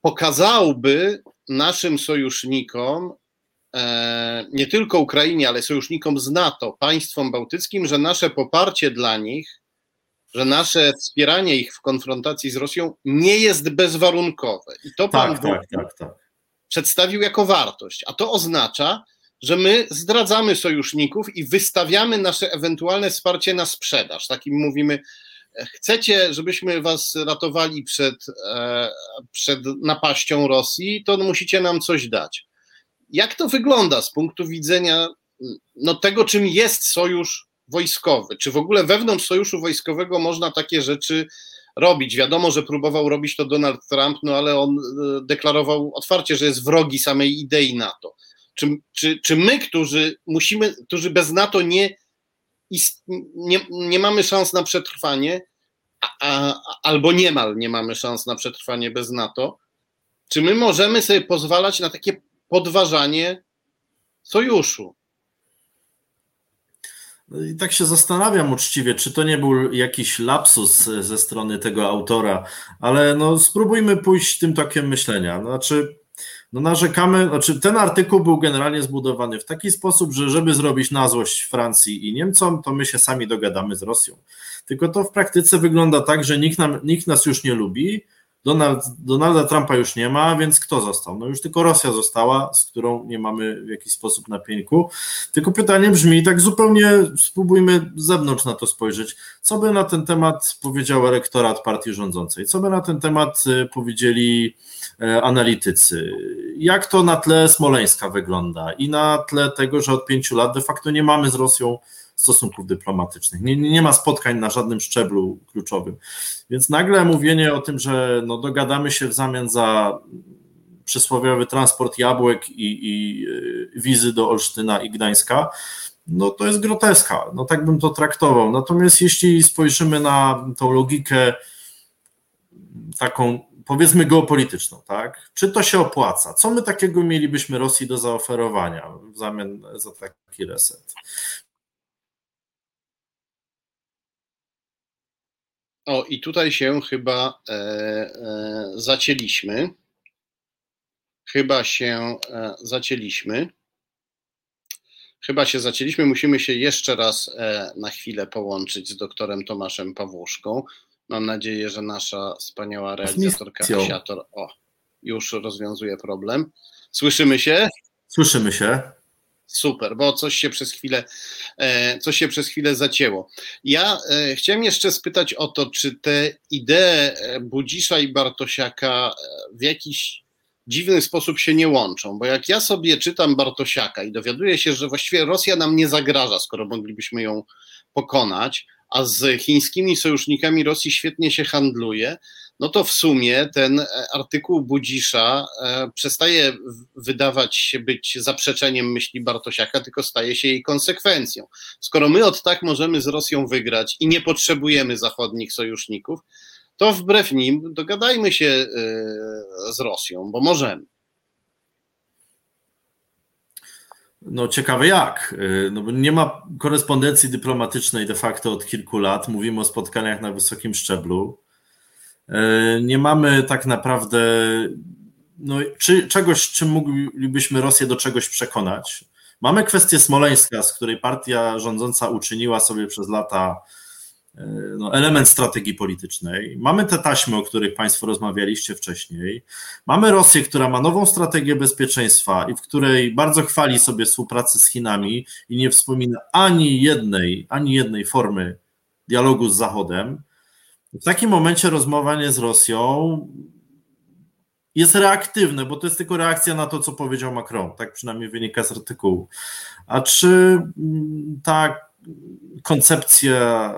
pokazałby naszym sojusznikom, e, nie tylko Ukrainie, ale sojusznikom z NATO, państwom bałtyckim, że nasze poparcie dla nich że nasze wspieranie ich w konfrontacji z Rosją nie jest bezwarunkowe. I to pan tak, tak, tak, tak. przedstawił jako wartość. A to oznacza, że my zdradzamy sojuszników i wystawiamy nasze ewentualne wsparcie na sprzedaż. Takim mówimy, chcecie, żebyśmy was ratowali przed, e, przed napaścią Rosji, to musicie nam coś dać. Jak to wygląda z punktu widzenia no, tego, czym jest sojusz wojskowy. Czy w ogóle wewnątrz sojuszu wojskowego można takie rzeczy robić? Wiadomo, że próbował robić to Donald Trump, no ale on e, deklarował otwarcie, że jest wrogi samej idei NATO. Czy, czy, czy my, którzy musimy, którzy bez NATO nie, nie, nie mamy szans na przetrwanie, a, a, albo niemal nie mamy szans na przetrwanie bez NATO, czy my możemy sobie pozwalać na takie podważanie sojuszu? No I tak się zastanawiam uczciwie, czy to nie był jakiś lapsus ze strony tego autora, ale no spróbujmy pójść tym tokiem myślenia. Znaczy, no narzekamy, znaczy ten artykuł był generalnie zbudowany w taki sposób, że żeby zrobić na złość Francji i Niemcom, to my się sami dogadamy z Rosją. Tylko to w praktyce wygląda tak, że nikt, nam, nikt nas już nie lubi, Donald, Donalda Trumpa już nie ma, więc kto został? No już tylko Rosja została, z którą nie mamy w jakiś sposób na pieńku. Tylko pytanie brzmi, tak zupełnie spróbujmy z zewnątrz na to spojrzeć. Co by na ten temat powiedział elektorat partii rządzącej? Co by na ten temat y, powiedzieli e, analitycy? Jak to na tle Smoleńska wygląda i na tle tego, że od pięciu lat de facto nie mamy z Rosją stosunków dyplomatycznych. Nie, nie ma spotkań na żadnym szczeblu kluczowym. Więc nagle mówienie o tym, że no dogadamy się w zamian za przysłowiowy transport jabłek i, i y, wizy do Olsztyna i Gdańska, no to jest groteska. No tak bym to traktował. Natomiast jeśli spojrzymy na tą logikę taką powiedzmy geopolityczną, tak? Czy to się opłaca? Co my takiego mielibyśmy Rosji do zaoferowania w zamian za taki reset? O, i tutaj się chyba e, e, zacięliśmy. Chyba się e, zacięliśmy. Chyba się zacięliśmy. Musimy się jeszcze raz e, na chwilę połączyć z doktorem Tomaszem Pawłuszką. Mam nadzieję, że nasza wspaniała realizatorka Asiator o, już rozwiązuje problem. Słyszymy się? Słyszymy się. Super, bo coś się przez chwilę, e, coś się przez chwilę zacięło. Ja e, chciałem jeszcze spytać o to, czy te idee e, Budzisza i Bartosiaka w jakiś dziwny sposób się nie łączą, bo jak ja sobie czytam Bartosiaka i dowiaduję się, że właściwie Rosja nam nie zagraża, skoro moglibyśmy ją pokonać, a z chińskimi sojusznikami Rosji świetnie się handluje, no to w sumie ten e, artykuł Budzisza e, przestaje wydawać się być zaprzeczeniem myśli Bartosiaka, tylko staje się jej konsekwencją. Skoro my od tak możemy z Rosją wygrać i nie potrzebujemy zachodnich sojuszników, to wbrew nim dogadajmy się e, z Rosją, bo możemy. No ciekawe jak. No bo nie ma korespondencji dyplomatycznej de facto od kilku lat. Mówimy o spotkaniach na wysokim szczeblu. E, nie mamy tak naprawdę no, czy, czegoś, czym moglibyśmy Rosję do czegoś przekonać. Mamy kwestię Smoleńska, z której partia rządząca uczyniła sobie przez lata no, element strategii politycznej. Mamy te taśmy, o których Państwo rozmawialiście wcześniej. Mamy Rosję, która ma nową strategię bezpieczeństwa i w której bardzo chwali sobie współpracę z Chinami i nie wspomina ani jednej, ani jednej formy dialogu z Zachodem. W takim momencie rozmowanie z Rosją jest reaktywne, bo to jest tylko reakcja na to, co powiedział Macron. Tak przynajmniej wynika z artykułu. A czy mm, ta koncepcja,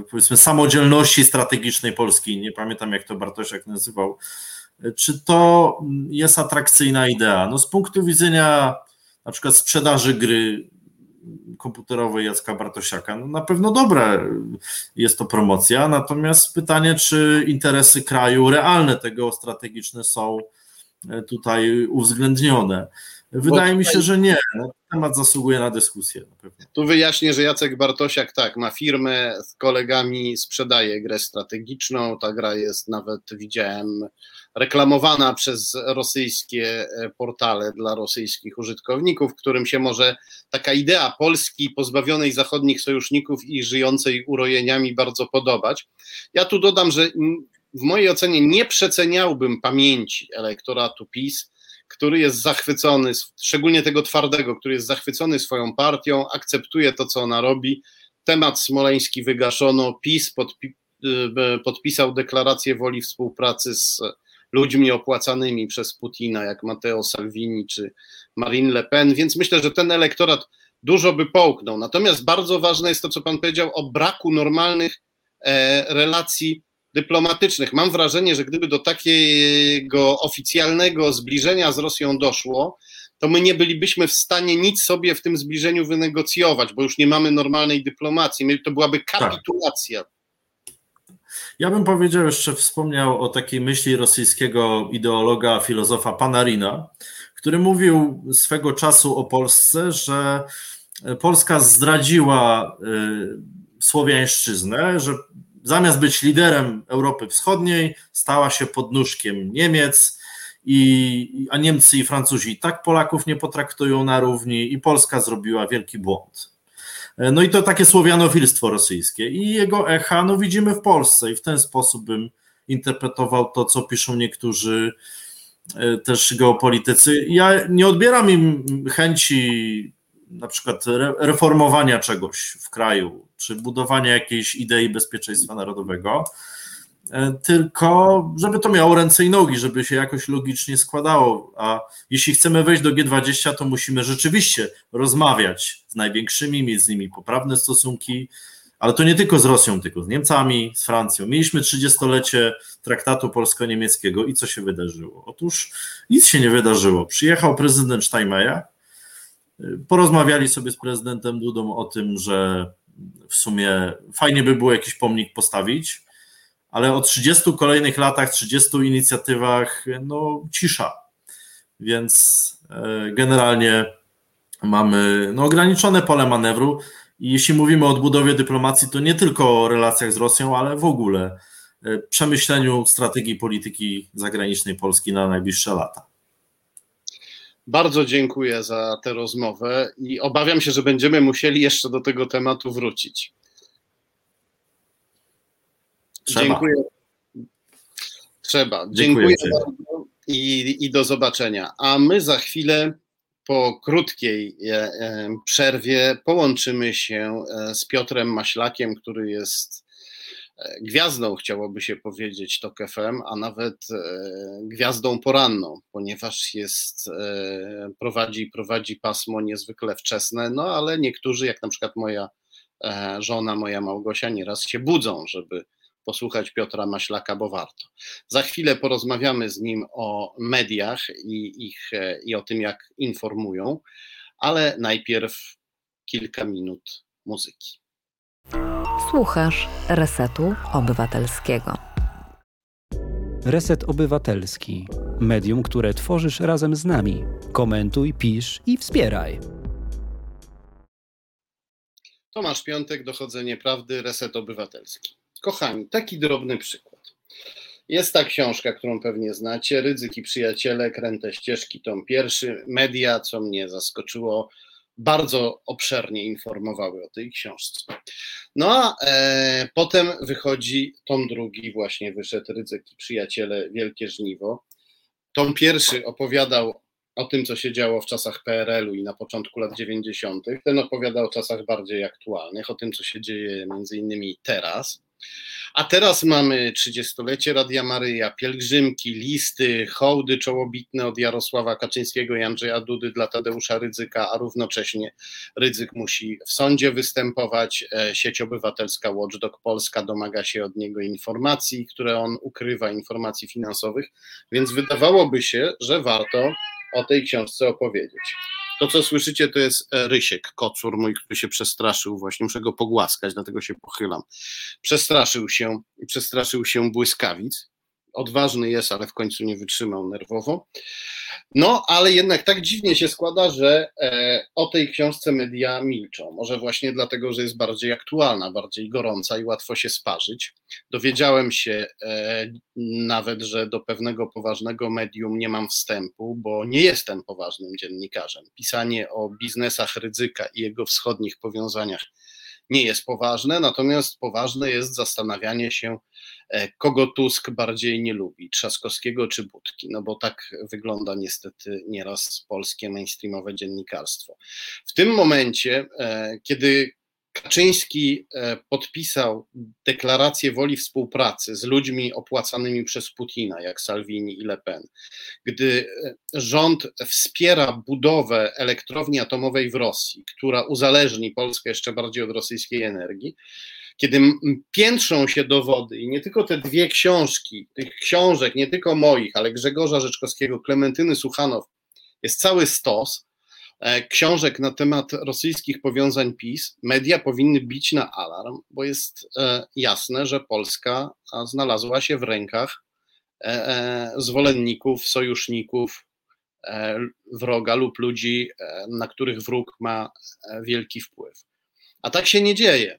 y, powiedzmy, samodzielności strategicznej Polski, nie pamiętam jak to Bartosiak nazywał, czy to jest atrakcyjna idea? No z punktu widzenia na przykład sprzedaży gry komputerowej Jacka Bartosiaka. No na pewno dobra jest to promocja, natomiast pytanie, czy interesy kraju realne tego strategiczne są e, tutaj uwzględnione. Wydaje mi się, że nie. Temat zasługuje na dyskusję. Na tu wyjaśnię, że Jacek Bartosiak tak, ma firmę, z kolegami sprzedaje grę strategiczną. Ta gra jest nawet, widziałem, reklamowana przez rosyjskie e, portale dla rosyjskich użytkowników, którym się może taka idea Polski pozbawionej zachodnich sojuszników i żyjącej urojeniami bardzo podobać. Ja tu dodam, że w mojej ocenie nie przeceniałbym pamięci elektoratu PiS, który jest zachwycony, szczególnie tego twardego, który jest zachwycony swoją partią, akceptuje to, co ona robi. Temat smoleński wygaszono, PiS podpi e, podpisał deklarację woli współpracy z ludźmi opłacanymi przez Putina, jak Matteo Salvini czy Marine Le Pen, więc myślę, że ten elektorat dużo by połknął. Natomiast bardzo ważne jest to, co pan powiedział o braku normalnych e, relacji dyplomatycznych. Mam wrażenie, że gdyby do takiego oficjalnego zbliżenia z Rosją doszło, to my nie bylibyśmy w stanie nic sobie w tym zbliżeniu wynegocjować, bo już nie mamy normalnej dyplomacji. To byłaby tak. kapitulacja. Tak. Ja bym powiedział jeszcze, wspomniał o takiej myśli rosyjskiego ideologa, filozofa Panarina, który mówił swego czasu o Polsce, że Polska zdradziła y, słowiańszczyznę, że zamiast być liderem Europy Wschodniej, stała się podnóżkiem Niemiec, i, a Niemcy i Francuzi tak Polaków nie potraktują na równi, i Polska zrobiła wielki błąd. E, no i to takie słowianofilstwo rosyjskie. I jego echa no widzimy w Polsce i w ten sposób bym interpretował to, co piszą niektórzy e, też geopolitycy. Ja nie odbieram im chęci na przykład reformowania czegoś w kraju, czy budowania jakiejś idei bezpieczeństwa narodowego, e, tylko żeby to miało ręce i nogi, żeby się jakoś logicznie składało. A jeśli chcemy wejść do G20, to musimy rzeczywiście rozmawiać z największymi, mieć z nimi poprawne stosunki, ale to nie tylko z Rosją, tylko z Niemcami, z Francją. Mieliśmy 30-lecie traktatu polsko-niemieckiego i co się wydarzyło? Otóż nic się nie wydarzyło. Przyjechał prezydent Steinmeier, porozmawiali sobie z prezydentem Dudą o tym, że w sumie fajnie by było jakiś pomnik postawić, ale o 30 kolejnych latach, 30 inicjatywach, no cisza. Więc e, generalnie mamy no, ograniczone pole manewru. I jeśli mówimy o odbudowie dyplomacji, to nie tylko o relacjach z Rosją, ale w ogóle e, przemyśleniu strategii polityki zagranicznej Polski na najbliższe lata. Bardzo dziękuję za tę rozmowę i obawiam się, że będziemy musieli jeszcze do tego tematu wrócić. Trzeba. Dziękuję. Trzeba. Dziękuję, dziękuję bardzo i, i do zobaczenia. A my za chwilę po krótkiej e, e, przerwie połączymy się e, z Piotrem Maślakiem, który jest gwiazdą, chciałoby się powiedzieć, TOK FM, a nawet gwiazdą poranną, ponieważ jest, prowadzi, prowadzi pasmo niezwykle wczesne, no ale niektórzy, jak na przykład moja e, żona moja Małgosia nieraz się budzą, żeby posłuchać Piotra Maślaka, bo warto. Za chwilę porozmawiamy z nim o mediach i, ich, e, i o tym, jak informują, ale najpierw kilka minut muzyki. Słuchasz Resetu Obywatelskiego. Reset Obywatelski. Medium, które tworzysz razem z nami. Komentuj, pisz i wspieraj. Tomasz Piątek, Dochodzenie Prawdy, Reset Obywatelski. Kochani, taki drobny przykład. Jest ta książka, którą pewnie znacie, Rydzyk i Przyjaciele, Kręte Ścieżki, tom pierwszy. Media, co mnie zaskoczyło, bardzo obszernie informowały o tej książce. No a e, potem wychodzi tom drugi, właśnie wyszedł Rydzyk i Przyjaciele, Wielkie Żniwo. Tom pierwszy opowiadał o tym, co się działo w czasach PRL-u i na początku lat 90. Ten opowiada o czasach bardziej aktualnych, o tym, co się dzieje między innymi teraz. A teraz mamy 30-lecie Radia Maryja, pielgrzymki, listy, hołdy czołobitne od Jarosława Kaczyńskiego i Andrzeja Dudy dla Tadeusza Rydzyka, a równocześnie Rydzyk musi w sądzie występować. E, sieć obywatelska Watchdog Polska domaga się od niego informacji, które on ukrywa, informacji finansowych, więc wydawałoby się, że warto o tej książce opowiedzieć. To, co słyszycie, to jest e, Rysiek, kocur mój, który się przestraszył, właśnie muszę go pogłaskać, dlatego się pochylam. Przestraszył się, przestraszył się błyskawic. Odważny jest, ale w końcu nie wytrzymał nerwowo. No, ale jednak tak dziwnie się składa, że e, o tej książce media milczą. Może właśnie dlatego, że jest bardziej aktualna, bardziej gorąca i łatwo się sparzyć. Dowiedziałem się e, nawet, że do pewnego poważnego medium nie mam wstępu, bo nie jestem poważnym dziennikarzem. Pisanie o biznesach ryzyka i jego wschodnich powiązaniach nie jest poważne, natomiast poważne jest zastanawianie się, kogo Tusk bardziej nie lubi, Trzaskowskiego czy Budki, no bo tak wygląda niestety nieraz polskie mainstreamowe dziennikarstwo. W tym momencie, e, kiedy Kaczyński e, podpisał deklarację woli współpracy z ludźmi opłacanymi przez Putina, jak Salvini i Le Pen. Gdy e, rząd wspiera budowę elektrowni atomowej w Rosji, która uzależni Polskę jeszcze bardziej od rosyjskiej energii, kiedy piętrzą się dowody i nie tylko te dwie książki, tych książek, nie tylko moich, ale Grzegorza Rzeczkowskiego, Klementyny Suchanow, jest cały stos, książek na temat rosyjskich powiązań PiS, media powinny bić na alarm, bo jest e, jasne, że Polska znalazła się w rękach e, zwolenników, sojuszników wroga lub ludzi, na których wróg ma wielki wpływ. A tak się nie dzieje.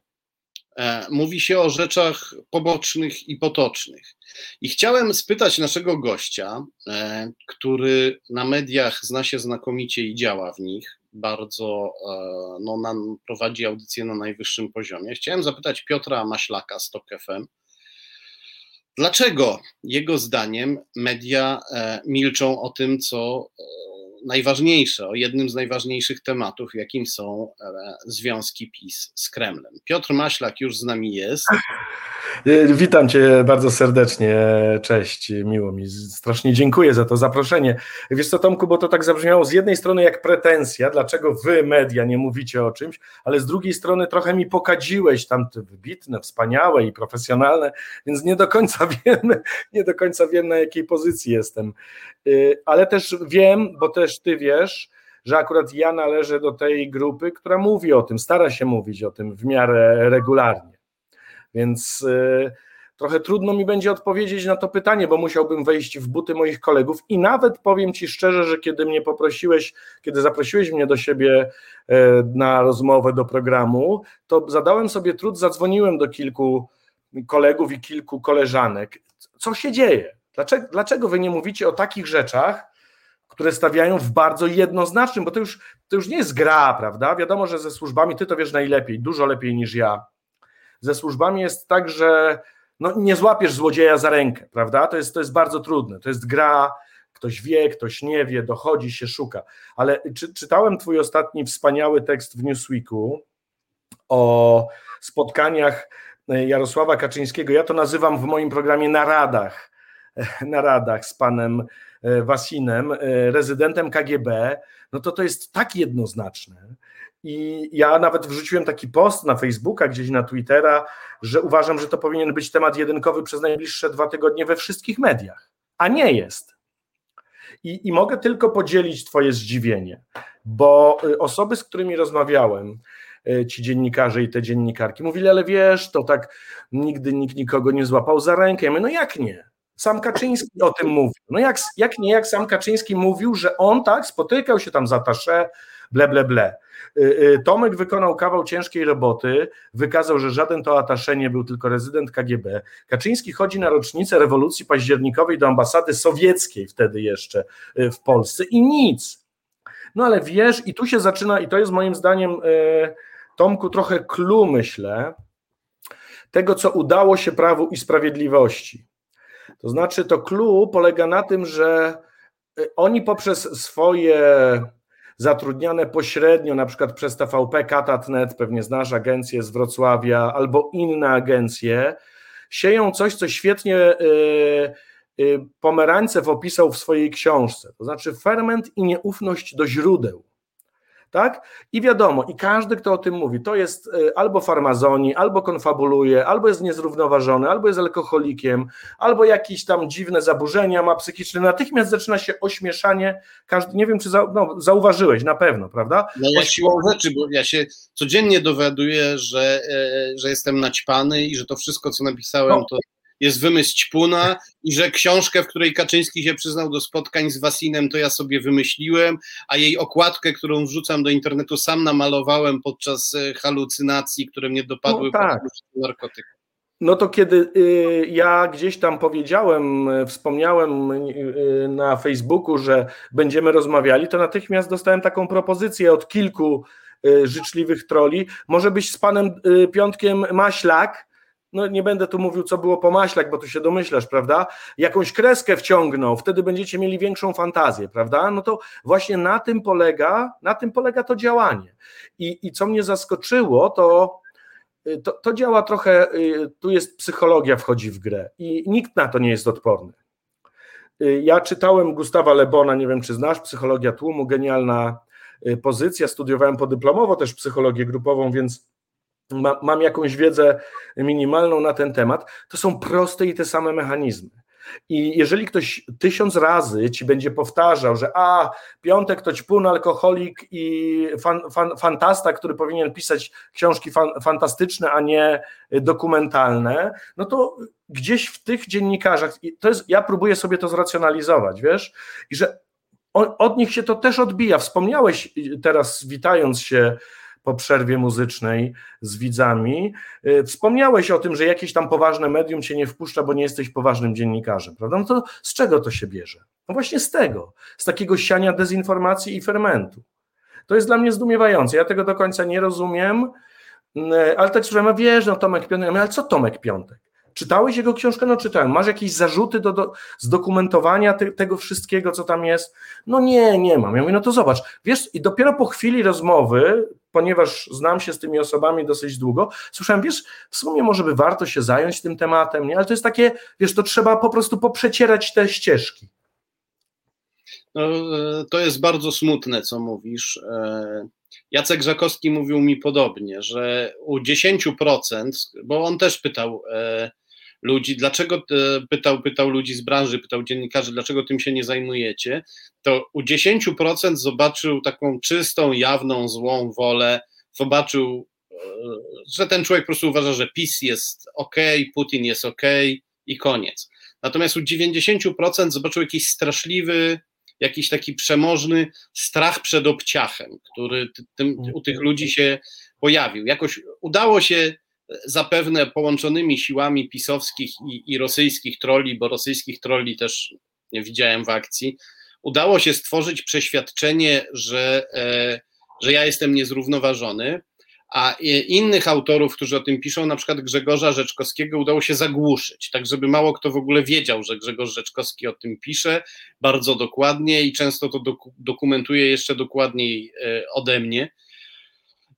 E, mówi się o rzeczach pobocznych i potocznych. I chciałem spytać naszego gościa, e, który na mediach zna się znakomicie i działa w nich, bardzo e, no, nam prowadzi audycję na najwyższym poziomie. Chciałem zapytać Piotra Maślaka z TOK FM, dlaczego jego zdaniem media milczą o tym, co najważniejsze, o jednym z najważniejszych tematów, jakim są e, związki PiS z Kremlem. Piotr Maślak już z nami jest. E, witam Cię bardzo serdecznie, cześć, miło mi, strasznie dziękuję za to zaproszenie. Wiesz co Tomku, bo to tak zabrzmiało z jednej strony jak pretensja, dlaczego Wy media nie mówicie o czymś, ale z drugiej strony trochę mi pokadziłeś tam te wybitne, wspaniałe i profesjonalne, więc nie do końca wiem, nie do końca wiem na jakiej pozycji jestem, e, ale też wiem, bo też Ty wiesz, że akurat ja należę do tej grupy, która mówi o tym, stara się mówić o tym w miarę regularnie. Więc y, trochę trudno mi będzie odpowiedzieć na to pytanie, bo musiałbym wejść w buty moich kolegów i nawet powiem Ci szczerze, że kiedy mnie poprosiłeś, kiedy zaprosiłeś mnie do siebie y, na rozmowę do programu, to zadałem sobie trud, zadzwoniłem do kilku kolegów i kilku koleżanek. Co się dzieje? Dlaczego, dlaczego wy nie mówicie o takich rzeczach, które stawiają w bardzo jednoznacznym, bo to już, to już nie jest gra, prawda? Wiadomo, że ze służbami ty to wiesz najlepiej, dużo lepiej niż ja ze służbami jest tak, że no, nie złapiesz złodzieja za rękę, prawda? To jest, to jest bardzo trudne. To jest gra, ktoś wie, ktoś nie wie, dochodzi się, szuka. Ale czy, czytałem Twój ostatni wspaniały tekst w Newsweeku o spotkaniach Jarosława Kaczyńskiego. Ja to nazywam w moim programie naradach, naradach z panem e, Wasinem, e, rezydentem KGB. No to to jest tak jednoznaczne I ja nawet wrzuciłem taki post na Facebooka, gdzieś na Twittera, że uważam, że to powinien być temat jedynkowy przez najbliższe dwa tygodnie we wszystkich mediach, a nie jest. I, I mogę tylko podzielić Twoje zdziwienie, bo y, osoby, z którymi rozmawiałem, y, ci dziennikarze i te dziennikarki, mówili, ale wiesz, to tak nigdy nikt nikogo nie złapał za rękę. Ja mówię, no jak nie? Sam Kaczyński o tym mówił. No jak, jak nie, jak sam Kaczyński mówił, że on tak spotykał się tam za tasze, ble, ble, ble. Y, y, Tomek wykonał kawał ciężkiej roboty, wykazał, że żaden to atasze nie był tylko rezydent KGB. Kaczyński chodzi na rocznicę rewolucji październikowej do ambasady sowieckiej wtedy jeszcze y, w Polsce i nic. No ale wiesz, i tu się zaczyna, i to jest moim zdaniem, Tomku, trochę clue, myślę, tego, co udało się Prawu i Sprawiedliwości. To znaczy, to clue polega na tym, że oni poprzez swoje zatrudniane pośrednio, na przykład przez TVP, Katatnet, pewnie znasz agencję z Wrocławia, albo inne agencje, sieją coś, co świetnie y, y, Pomerańcew opisał w swojej książce, to znaczy ferment i nieufność do źródeł tak? I wiadomo, i każdy, kto o tym mówi, to jest y, albo farmazoni, albo konfabuluje, albo jest niezrównoważony, albo jest alkoholikiem, albo jakieś tam dziwne zaburzenia ma psychiczne. Natychmiast zaczyna się ośmieszanie. Każdy, nie wiem, czy za, no, zauważyłeś, na pewno, prawda? No ja siłą rzeczy, bo ja się codziennie dowiaduję, że, e, że jestem naćpany i że to wszystko, co napisałem, no. to jest wymysł Ćpuna i że książkę, w której Kaczyński się przyznał do spotkań z Wasinem, to ja sobie wymyśliłem, a jej okładkę, którą wrzucam do internetu, sam namalowałem podczas e, halucynacji, które mnie dopadły no tak. po narkotyku. No to kiedy y, ja gdzieś tam powiedziałem, y, wspomniałem y, na Facebooku, że będziemy rozmawiali, to natychmiast dostałem taką propozycję od kilku życzliwych troli. Może być z panem Piątkiem Maślak, no nie będę tu mówił, co było po maślak, bo tu się domyślasz, prawda? Jakąś kreskę wciągnął, wtedy będziecie mieli większą fantazję, prawda? No to właśnie na tym polega, na tym polega to działanie. I, i co mnie zaskoczyło, to, y, to, to działa trochę, y, tu jest psychologia wchodzi w grę i nikt na to nie jest odporny. Y, ja czytałem Gustawa Lebona, nie wiem czy znasz, Psychologia Tłumu, genialna pozycja, studiowałem podyplomowo też psychologię grupową, więc ma, mam jakąś wiedzę minimalną na ten temat, to są proste i te same mechanizmy. I jeżeli ktoś tysiąc razy ci będzie powtarzał, że a, piątek to ćpun, alkoholik i fan, fan, fantasta, który powinien pisać książki fan, fantastyczne, a nie dokumentalne, no to gdzieś w tych dziennikarzach, to jest, ja próbuję sobie to zracjonalizować, wiesz, i że od nich się to też odbija. Wspomniałeś teraz, witając się po przerwie muzycznej z widzami. Y, wspomniałeś o tym, że jakieś tam poważne medium cię nie wpuszcza, bo nie jesteś poważnym dziennikarzem, prawda? No to z czego to się bierze? No właśnie z tego, z takiego siania dezinformacji i fermentu. To jest dla mnie zdumiewające. Ja tego do końca nie rozumiem, y, ale tak słyszałem, wiesz, no Tomek Piątek, ale co Tomek Piątek? Czytałeś jego książkę? No czytałem. Masz jakieś zarzuty do, do zdokumentowania te, tego wszystkiego, co tam jest? No nie, nie mam. Ja mówię, no to zobacz. Wiesz, i dopiero po chwili rozmowy, ponieważ znam się z tymi osobami dosyć długo, słyszałem, wiesz, w sumie może by warto się zająć tym tematem, nie? Ale to jest takie, wiesz, to trzeba po prostu poprzecierać te ścieżki. No, e, to jest bardzo smutne, co mówisz. E, Jacek Żakowski mówił mi podobnie, że u 10%, bo on też pytał e, ludzi, dlaczego pytał, pytał ludzi z branży, pytał dziennikarzy, dlaczego tym się nie zajmujecie, to u 10% zobaczył taką czystą, jawną, złą wolę, zobaczył, e, że ten człowiek po prostu uważa, że PiS jest ok, Putin jest ok i koniec. Natomiast u 90% zobaczył jakiś straszliwy, jakiś taki przemożny strach przed obciachem, który tym, u tych ludzi się pojawił. Jakoś udało się zapewne połączonymi siłami pisowskich i, i rosyjskich troli, bo rosyjskich troli też nie widziałem w akcji, udało się stworzyć przeświadczenie, że, e, że ja jestem niezrównoważony, a innych autorów, którzy o tym piszą, na przykład Grzegorza Rzeczkowskiego, udało się zagłuszyć, tak żeby mało kto w ogóle wiedział, że Grzegorz Rzeczkowski o tym pisze bardzo dokładnie i często to dokumentuje jeszcze dokładniej e, ode mnie.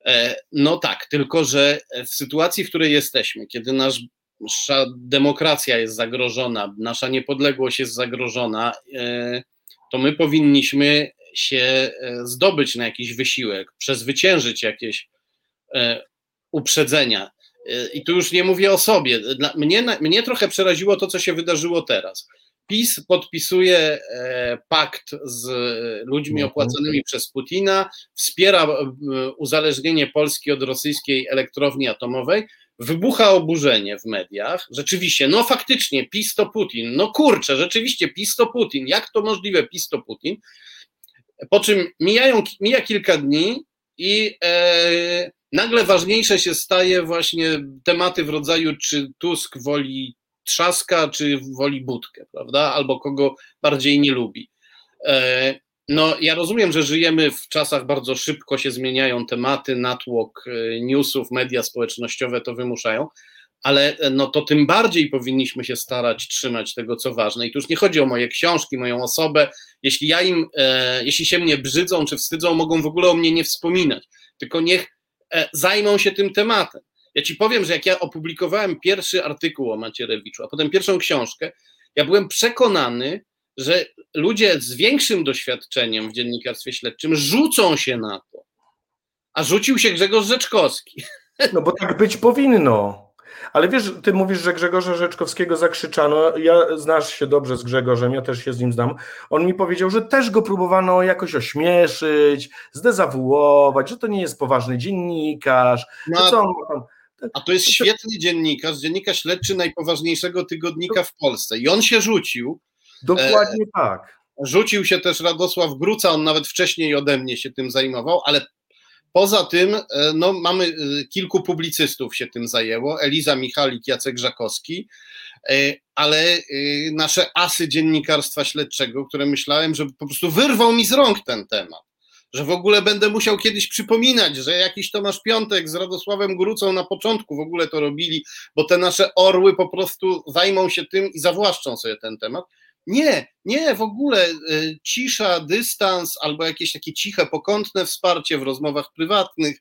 E, no tak, tylko że w sytuacji, w której jesteśmy, kiedy nasz, nasza demokracja jest zagrożona, nasza niepodległość jest zagrożona, e, to my powinniśmy się zdobyć na jakiś wysiłek, przezwyciężyć jakieś uprzedzenia. I tu już nie mówię o sobie. Mnie, mnie trochę przeraziło to, co się wydarzyło teraz. PiS podpisuje e, pakt z ludźmi mhm. opłaconymi przez Putina, wspiera e, uzależnienie Polski od rosyjskiej elektrowni atomowej. Wybucha oburzenie w mediach. Rzeczywiście, no faktycznie, PiS to Putin. No kurczę, rzeczywiście, PiS to Putin. Jak to możliwe, PiS to Putin? Po czym mijają, mija kilka dni i e, nagle ważniejsze się staje właśnie tematy w rodzaju, czy Tusk woli trzaska, czy woli budkę, prawda? Albo kogo bardziej nie lubi. E, no, ja rozumiem, że żyjemy w czasach bardzo szybko się zmieniają tematy, natłok e, newsów, media społecznościowe to wymuszają, ale e, no to tym bardziej powinniśmy się starać trzymać tego, co ważne. I tu już nie chodzi o moje książki, moją osobę. Jeśli ja im, e, jeśli się mnie brzydzą czy wstydzą, mogą w ogóle o mnie nie wspominać, tylko niech e, zajmą się tym tematem. Ja ci powiem, że jak ja opublikowałem pierwszy artykuł o Macierewiczu, a potem pierwszą książkę, ja byłem przekonany, że ludzie z większym doświadczeniem w dziennikarstwie śledczym rzucą się na to. A rzucił się Grzegorz Rzeczkowski. No bo tak być powinno. Ale wiesz, ty mówisz, że Grzegorza Rzeczkowskiego zakrzyczano. Ja znasz się dobrze z Grzegorzem, ja też się z nim znam. On mi powiedział, że też go próbowano jakoś ośmieszyć, zdezawuować, że to nie jest poważny dziennikarz. No, co on tam a to jest świetny dziennikarz, dziennikarz śledczy najpoważniejszego tygodnika w Polsce. I on się rzucił. Dokładnie e, tak. Rzucił się też Radosław Gruca, on nawet wcześniej ode mnie się tym zajmował, ale poza tym e, no, mamy e, kilku publicystów się tym zajęło, Eliza Michalik, Jacek Żakowski, ale nasze asy dziennikarstwa śledczego, które myślałem, że po prostu wyrwał mi z rąk ten temat że w ogóle będę musiał kiedyś przypominać, że jakiś Tomasz Piątek z Radosławem Grucą na początku w ogóle to robili, bo te nasze orły po prostu zajmą się tym i zawłaszczą sobie ten temat. Nie, nie, w ogóle y, cisza, dystans albo jakieś takie ciche, pokątne wsparcie w rozmowach prywatnych.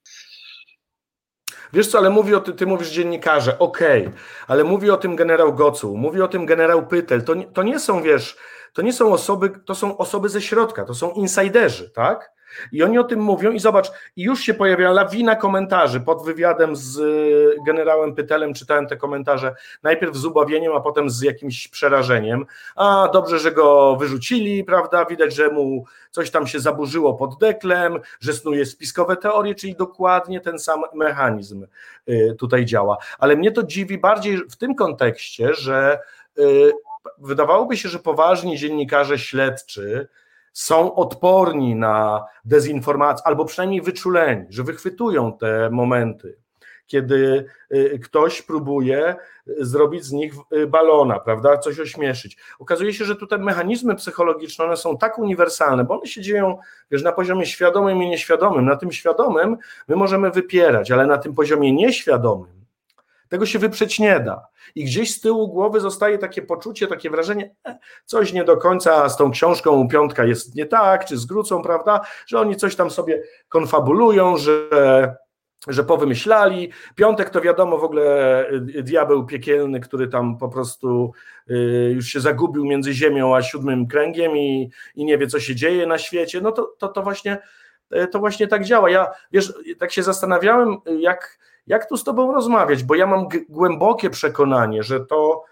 Wiesz co, ale mówi o ty, ty mówisz dziennikarze, okej, okay, ale mówi o tym generał Gocu, mówi o tym generał Pytel, to, to nie są, wiesz, to nie są osoby, to są osoby ze środka, to są insiderzy, tak? I oni o tym mówią i zobacz, już się pojawia lawina komentarzy pod wywiadem z y, generałem Pytelem, czytałem te komentarze najpierw z ubawieniem, a potem z jakimś przerażeniem. A dobrze, że go wyrzucili, prawda? Widać, że mu coś tam się zaburzyło pod deklem, że snuje spiskowe teorie, czyli dokładnie ten sam mechanizm y, tutaj działa. Ale mnie to dziwi bardziej w tym kontekście, że y, wydawałoby się, że poważni dziennikarze śledczy, są odporni na dezinformację, albo przynajmniej wyczuleni, że wychwytują te momenty, kiedy y, ktoś próbuje zrobić z nich y, balona, prawda, coś ośmieszyć. Okazuje się, że tutaj mechanizmy psychologiczne, one są tak uniwersalne, bo one się dzieją, wiesz, na poziomie świadomym i nieświadomym. Na tym świadomym my możemy wypierać, ale na tym poziomie nieświadomym tego się wyprzeć nie da. I gdzieś z tyłu głowy zostaje takie poczucie, takie wrażenie, e, coś nie do końca z tą książką piątka jest nie tak, czy z Grucą, prawda, że oni coś tam sobie konfabulują, że że powymyślali. Piątek to wiadomo w ogóle y, diabeł piekielny, który tam po prostu y, już się zagubił między ziemią a siódmym kręgiem i, i nie wie, co się dzieje na świecie. No to, to, to, właśnie, e, to właśnie tak działa. Ja wiesz, tak się zastanawiałem, jak jak tu z Tobą rozmawiać, bo ja mam głębokie przekonanie, że to,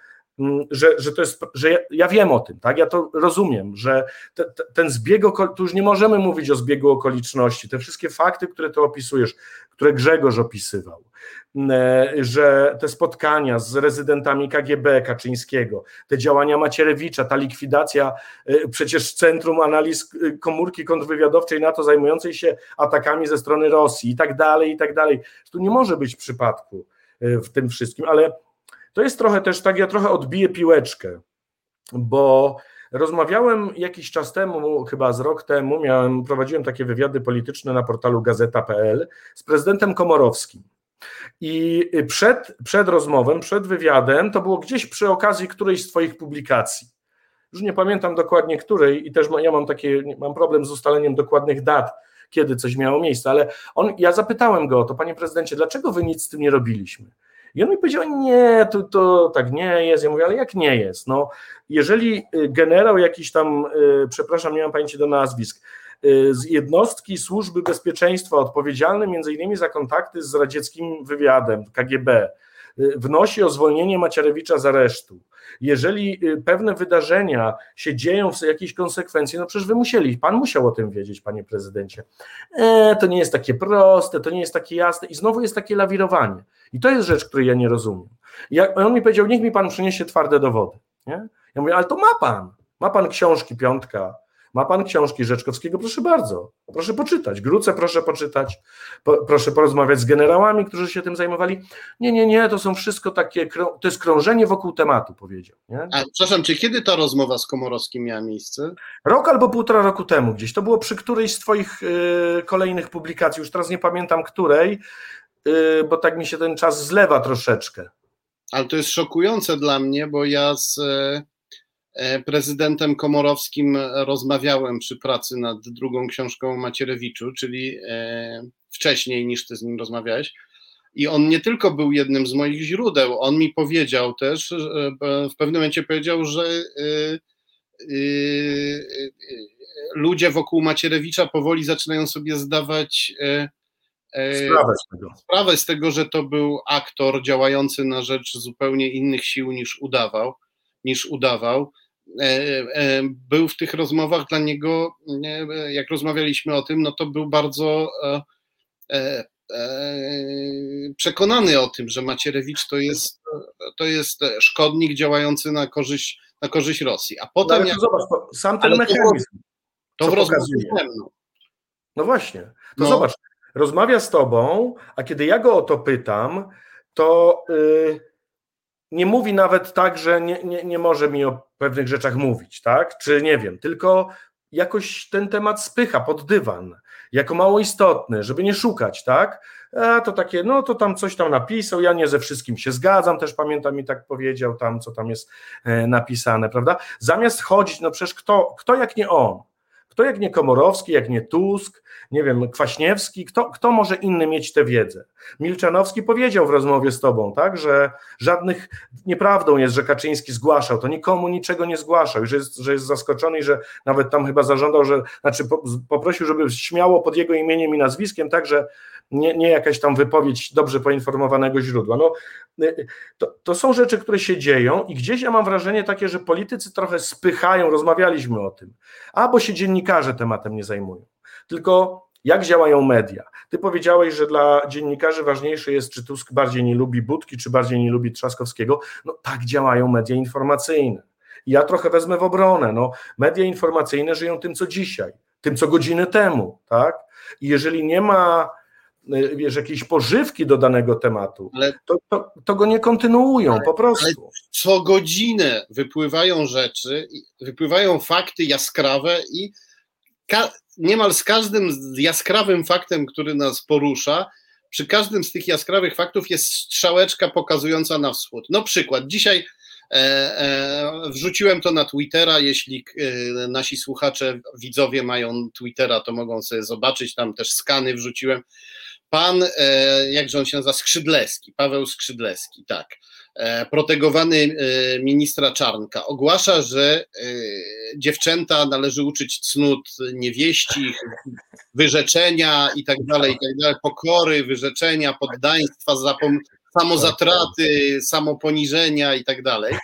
że, że to jest, że ja, ja wiem o tym, tak? Ja to rozumiem, że te, te, ten zbieg, tu już nie możemy mówić o zbiegu okoliczności, te wszystkie fakty, które ty opisujesz, które Grzegorz opisywał, E, że te spotkania z rezydentami KGB Kaczyńskiego, te działania Macierewicza, ta likwidacja e, przecież Centrum Analiz e, Komórki Kontrwywiadowczej NATO zajmującej się atakami ze strony Rosji i tak dalej, i tak dalej. Tu nie może być przypadku w tym wszystkim, ale to jest trochę też tak, ja trochę odbiję piłeczkę, bo Rozmawiałem jakiś czas temu, chyba z rok temu, miałem, prowadziłem takie wywiady polityczne na portalu gazeta.pl z prezydentem Komorowskim. I przed, przed rozmową, przed wywiadem, to było gdzieś przy okazji którejś z Twoich publikacji. Już nie pamiętam dokładnie której, i też ja mam takie, mam problem z ustaleniem dokładnych dat, kiedy coś miało miejsce, ale on, ja zapytałem go o to, panie prezydencie, dlaczego wy nic z tym nie robiliśmy? I on mi powiedział, nie, to, to tak nie jest. Ja mówię, ale jak nie jest? No, jeżeli y, generał jakiś tam, y, przepraszam, nie mam pamięci do nazwisk, y, z jednostki służby bezpieczeństwa odpowiedzialne między innymi za kontakty z radzieckim wywiadem KGB wnosi o zwolnienie Macierewicza z aresztu, jeżeli y, pewne wydarzenia się dzieją w jakiejś konsekwencji, no przecież wy musieli, pan musiał o tym wiedzieć, panie prezydencie. E, to nie jest takie proste, to nie jest takie jasne i znowu jest takie lawirowanie. I to jest rzecz, której ja nie rozumiem. Jak on mi powiedział, niech mi pan przyniesie twarde dowody. Nie? Ja mówię, ale to ma pan. Ma pan książki Piątka, ma pan książki Rzeczkowskiego, proszę bardzo, proszę poczytać. Gruce proszę poczytać, po, proszę porozmawiać z generałami, którzy się tym zajmowali. Nie, nie, nie, to są wszystko takie, to jest krążenie wokół tematu, powiedział. Nie? A, przepraszam, czy kiedy ta rozmowa z Komorowskim miała miejsce? Rok albo półtora roku temu gdzieś. To było przy którejś z twoich y, kolejnych publikacji, już teraz nie pamiętam której, y, bo tak mi się ten czas zlewa troszeczkę. Ale to jest szokujące dla mnie, bo ja z e, prezydentem Komorowskim rozmawiałem przy pracy nad drugą książką Macierewiczu, czyli e, wcześniej niż ty z nim rozmawiałeś. I on nie tylko był jednym z moich źródeł, on mi powiedział też, w pewnym momencie powiedział, że e, ludzie wokół Macierewicza powoli zaczynają sobie zdawać sprawę z, tego. sprawę z tego, że to był aktor działający na rzecz zupełnie innych sił niż udawał, niż udawał. Był w tych rozmowach dla niego, jak rozmawialiśmy o tym, no to był bardzo przekonany o tym, że Macierewicz to jest, to jest szkodnik działający na korzyść, na korzyść Rosji. A potem. No, jak, zobacz, sam ten mechanizm. To, to w rozmowie. No właśnie. To no. zobacz, rozmawia z tobą, a kiedy ja go o to pytam, to yy, nie mówi nawet tak, że nie, nie, nie może mi o pewnych rzeczach mówić, tak? Czy nie wiem, tylko jakoś ten temat spycha pod dywan, jako mało istotny, żeby nie szukać, tak? A to takie, no to tam coś tam napisał, ja nie ze wszystkim się zgadzam, też pamiętam mi tak powiedział tam, co tam jest e, napisane, prawda? Zamiast chodzić, no przecież kto, kto jak nie on? Kto jak nie Komorowski, jak nie Tusk, nie wiem, Kwaśniewski, kto, kto może inny mieć tę wiedzę? Milczanowski powiedział w rozmowie z tobą, tak, że żadnych, nieprawdą jest, że Kaczyński zgłaszał, to nikomu niczego nie zgłaszał, że jest, że jest zaskoczony i że nawet tam chyba zażądał, że, znaczy poprosił, żeby śmiało pod jego imieniem i nazwiskiem, tak, że nie, nie jakaś tam wypowiedź dobrze poinformowanego źródła. No, y, to, to są rzeczy, które się dzieją i gdzieś ja mam wrażenie takie, że politycy trochę spychają, rozmawialiśmy o tym, albo się dziennikarze tematem nie zajmują. Tylko jak działają media? Ty powiedziałeś, że dla dziennikarzy ważniejsze jest, czy Tusk bardziej nie lubi Budki, czy bardziej nie lubi Trzaskowskiego. No tak działają media informacyjne. I ja trochę wezmę w obronę. No, media informacyjne żyją tym, co dzisiaj, tym, co godzinę temu, tak? I jeżeli nie ma Y, wiesz, jakiejś pożywki do danego tematu, ale, to, to, to, go nie kontynuują ale, po prostu. co godzinę wypływają rzeczy, wypływają fakty jaskrawe i ka- niemal z każdym jaskrawym faktem, który nas porusza, przy każdym z tych jaskrawych faktów jest strzałeczka pokazująca na wschód. No przykład, dzisiaj e, e, wrzuciłem to na Twittera, jeśli e, nasi słuchacze, widzowie mają Twittera, to mogą sobie zobaczyć, tam też skany wrzuciłem pan, e, jakże on się nazywa, Skrzydlewski, Paweł Skrzydlewski, tak, e, protegowany e, ministra Czarnka, ogłasza, że dziewczęta należy uczyć cnót niewieści, wyrzeczenia i tak dalej, i tak dalej, pokory, wyrzeczenia, poddaństwa, zapom- samozatraty, samoponiżenia i tak dalej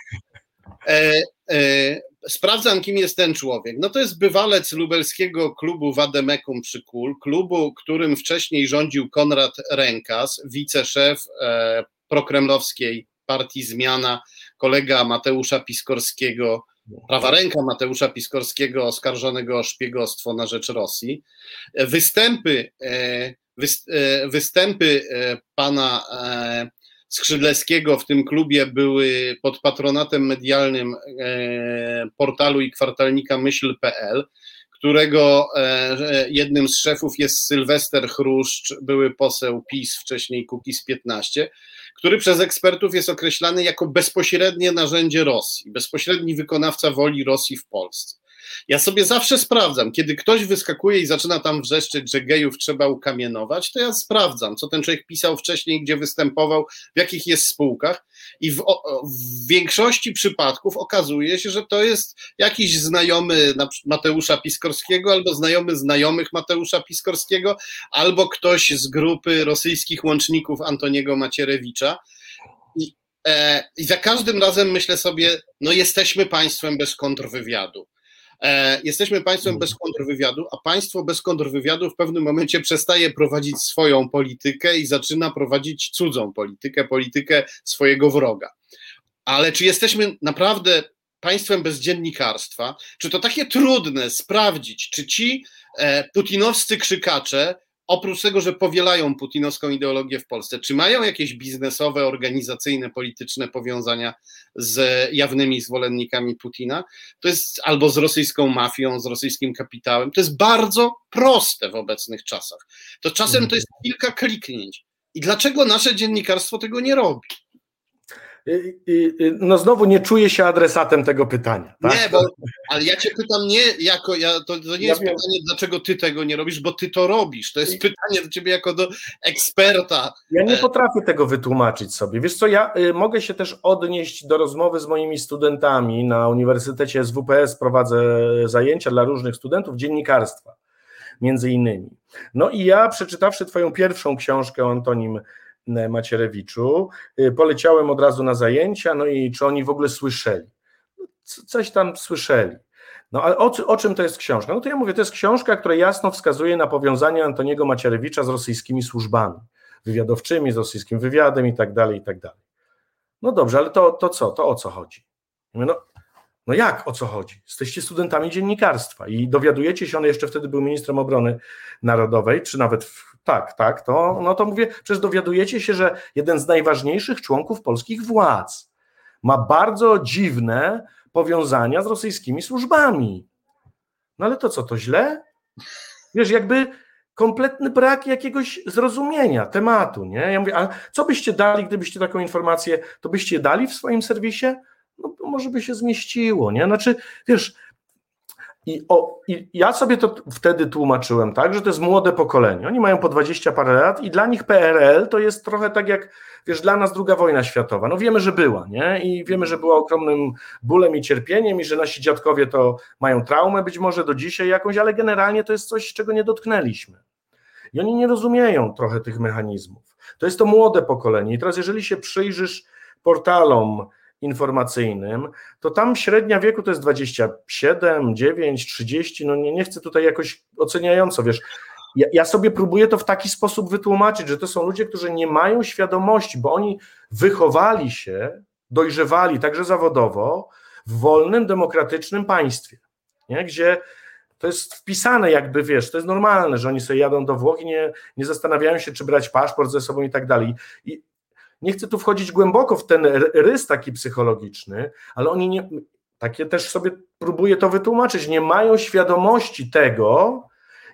sprawdzam, kim jest ten człowiek. No to jest bywalec lubelskiego klubu Wademekum przy Kul, klubu, którym wcześniej rządził Konrad Rękas, wiceszef e, prokremlowskiej partii Zmiana, kolega Mateusza Piskorskiego, prawa ręka Mateusza Piskorskiego, oskarżonego o szpiegostwo na rzecz Rosji. Występy, e, e, występy e, pana Skrzydlewskiego w tym klubie były pod patronatem medialnym e, portalu i kwartalnika myśl.pl, którego e, jednym z szefów jest Sylwester Chruszcz, były poseł PiS, wcześniej Kukiz 15, który przez ekspertów jest określany jako bezpośrednie narzędzie Rosji, bezpośredni wykonawca woli Rosji w Polsce. Ja sobie zawsze sprawdzam, kiedy ktoś wyskakuje i zaczyna tam wrzeszczeć, że gejów trzeba ukamienować, to ja sprawdzam, co ten człowiek pisał wcześniej, gdzie występował, w jakich jest spółkach i w, w większości przypadków okazuje się, że to jest jakiś znajomy Mateusza Piskorskiego albo znajomy znajomych Mateusza Piskorskiego albo ktoś z grupy rosyjskich łączników Antoniego Macierewicza. I, e, za każdym razem myślę sobie, no jesteśmy państwem bez kontrwywiadu. E, jesteśmy państwem bez kontrwywiadu, a państwo bez kontrwywiadu w pewnym momencie przestaje prowadzić swoją politykę i zaczyna prowadzić cudzą politykę, politykę swojego wroga. Ale czy jesteśmy naprawdę państwem bez dziennikarstwa? Czy to takie trudne sprawdzić, czy ci e, putinowscy krzykacze oprócz tego, że powielają putinowską ideologię w Polsce, czy mają jakieś biznesowe, organizacyjne, polityczne powiązania z jawnymi zwolennikami Putina? To jest albo z rosyjską mafią, z rosyjskim kapitałem. To jest bardzo proste w obecnych czasach. To czasem to jest kilka kliknięć. I dlaczego nasze dziennikarstwo tego nie robi? No znowu nie czuję się adresatem tego pytania. Tak? Nie, bo, ale ja cię pytam nie jako, ja, to, to nie ja jest wiem. pytanie, dlaczego ty tego nie robisz, bo ty to robisz. To jest pytanie do ciebie jako do eksperta. Ja nie potrafię tego wytłumaczyć sobie. Wiesz co, ja y, mogę się też odnieść do rozmowy z moimi studentami na Uniwersytecie SWPS, prowadzę zajęcia dla różnych studentów dziennikarstwa, między innymi. No i ja przeczytawszy twoją pierwszą książkę o Antonim Macierewiczu. Y, poleciałem od razu na zajęcia, no i czy oni w ogóle słyszeli? Coś tam słyszeli. No ale o, o, czym to jest książka? No to ja mówię, to jest książka, która jasno wskazuje na powiązanie Antoniego Macierewicza z rosyjskimi służbami wywiadowczymi, z rosyjskim wywiadem i tak dalej, i tak dalej. No dobrze, ale to, to co? To o co chodzi? No, no jak o co chodzi? Jesteście studentami dziennikarstwa i dowiadujecie się, on jeszcze wtedy był ministrem obrony narodowej, czy nawet w, tak, tak, to, no to mówię, przecież dowiadujecie się, że jeden z najważniejszych członków polskich władz ma bardzo dziwne powiązania z rosyjskimi służbami. No ale to co, to źle? Wiesz, jakby kompletny brak jakiegoś zrozumienia tematu, nie? Ja mówię, a co byście dali, gdybyście taką informację, to byście dali w swoim serwisie? No może by się zmieściło, nie? Znaczy, wiesz, i, o, I ja sobie to wtedy tłumaczyłem tak, że to jest młode pokolenie. Oni mają po 20 parę lat i dla nich PRL to jest trochę tak jak, wiesz, dla nas druga wojna światowa. No wiemy, że była, nie? I wiemy, że była ogromnym bólem i cierpieniem i że nasi dziadkowie to mają traumę być może do dzisiaj jakąś, ale generalnie to jest coś, czego nie dotknęliśmy. I oni nie rozumieją trochę tych mechanizmów. To jest to młode pokolenie. I teraz jeżeli się przyjrzysz portalom, informacyjnym, to tam średnia wieku to jest 27, 9, 30, no nie, nie chcę tutaj jakoś oceniająco, wiesz, ja, ja, sobie próbuję to w taki sposób wytłumaczyć, że to są ludzie, którzy nie mają świadomości, bo oni wychowali się, dojrzewali także zawodowo w wolnym, demokratycznym państwie, nie? gdzie to jest wpisane jakby, wiesz, to jest normalne, że oni sobie jadą do Włoch i nie, nie zastanawiają się, czy brać paszport ze sobą i tak dalej. I nie chcę tu wchodzić głęboko w ten rys taki psychologiczny, ale oni nie, takie też sobie próbuję to wytłumaczyć, nie mają świadomości tego,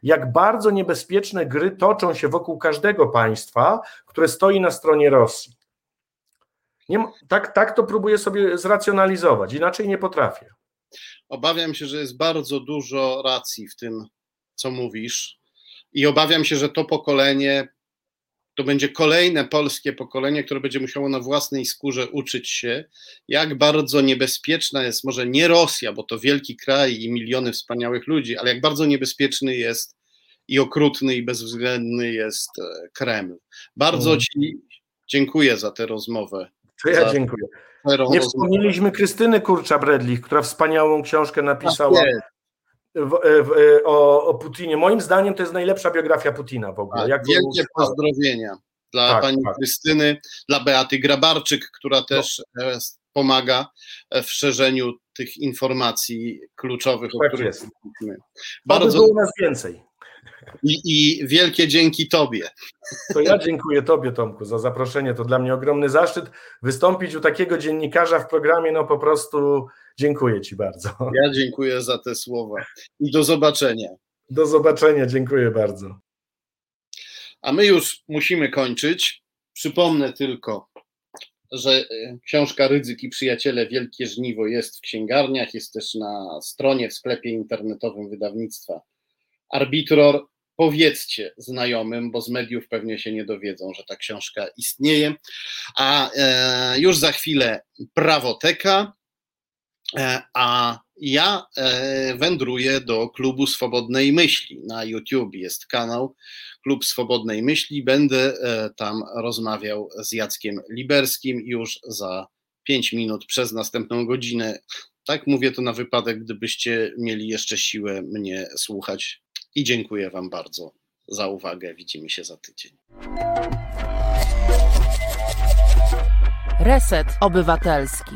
jak bardzo niebezpieczne gry toczą się wokół każdego państwa, które stoi na stronie Rosji. Nie, tak, tak to próbuję sobie zracjonalizować, inaczej nie potrafię. Obawiam się, że jest bardzo dużo racji w tym, co mówisz, i obawiam się, że to pokolenie to będzie kolejne polskie pokolenie, które będzie musiało na własnej skórze uczyć się, jak bardzo niebezpieczna jest może nie Rosja, bo to wielki kraj i miliony wspaniałych ludzi, ale jak bardzo niebezpieczny jest i okrutny i bezwzględny jest e, Kreml. Bardzo mm. Ci dziękuję za tę rozmowę. To ja dziękuję. Nie wspomnieliśmy Krystyny Kurcza-Bredlich, która wspaniałą książkę napisała. Tak w, w, o, o, Putinie. Moim zdaniem to jest najlepsza biografia Putina w ogóle. Tak, wielkie pozdrowienia dla tak, pani tak. Krystyny, dla Beaty Grabarczyk, która też no. pomaga w szerzeniu tych informacji kluczowych, tak o których jest. mówimy. Bardzo było nas więcej. I, I, wielkie dzięki Tobie. To ja dziękuję Tobie, Tomku, za zaproszenie. To dla mnie ogromny zaszczyt wystąpić u takiego dziennikarza w programie. No po prostu dziękuję Ci bardzo. Ja dziękuję za te słowa i do zobaczenia. Do zobaczenia, dziękuję bardzo. A my już musimy kończyć. Przypomnę tylko, że e, książka Rydzyk i Przyjaciele Wielkie Żniwo jest w księgarniach, jest też na stronie w sklepie internetowym wydawnictwa Arbitror. Powiedzcie znajomym, bo z mediów pewnie się nie dowiedzą, że ta książka istnieje. A e, już za chwilę Prawoteka, a ja e, wędruję do Klubu Swobodnej Myśli. Na YouTube jest kanał Klub Swobodnej Myśli. Będę e, tam rozmawiał z Jackiem Liberskim już za 5 minut przez następną godzinę. Tak mówię to na wypadek, gdybyście mieli jeszcze siłę mnie słuchać. I dziękuję Wam bardzo za uwagę. Widzimy się za tydzień. Reset Obywatelski.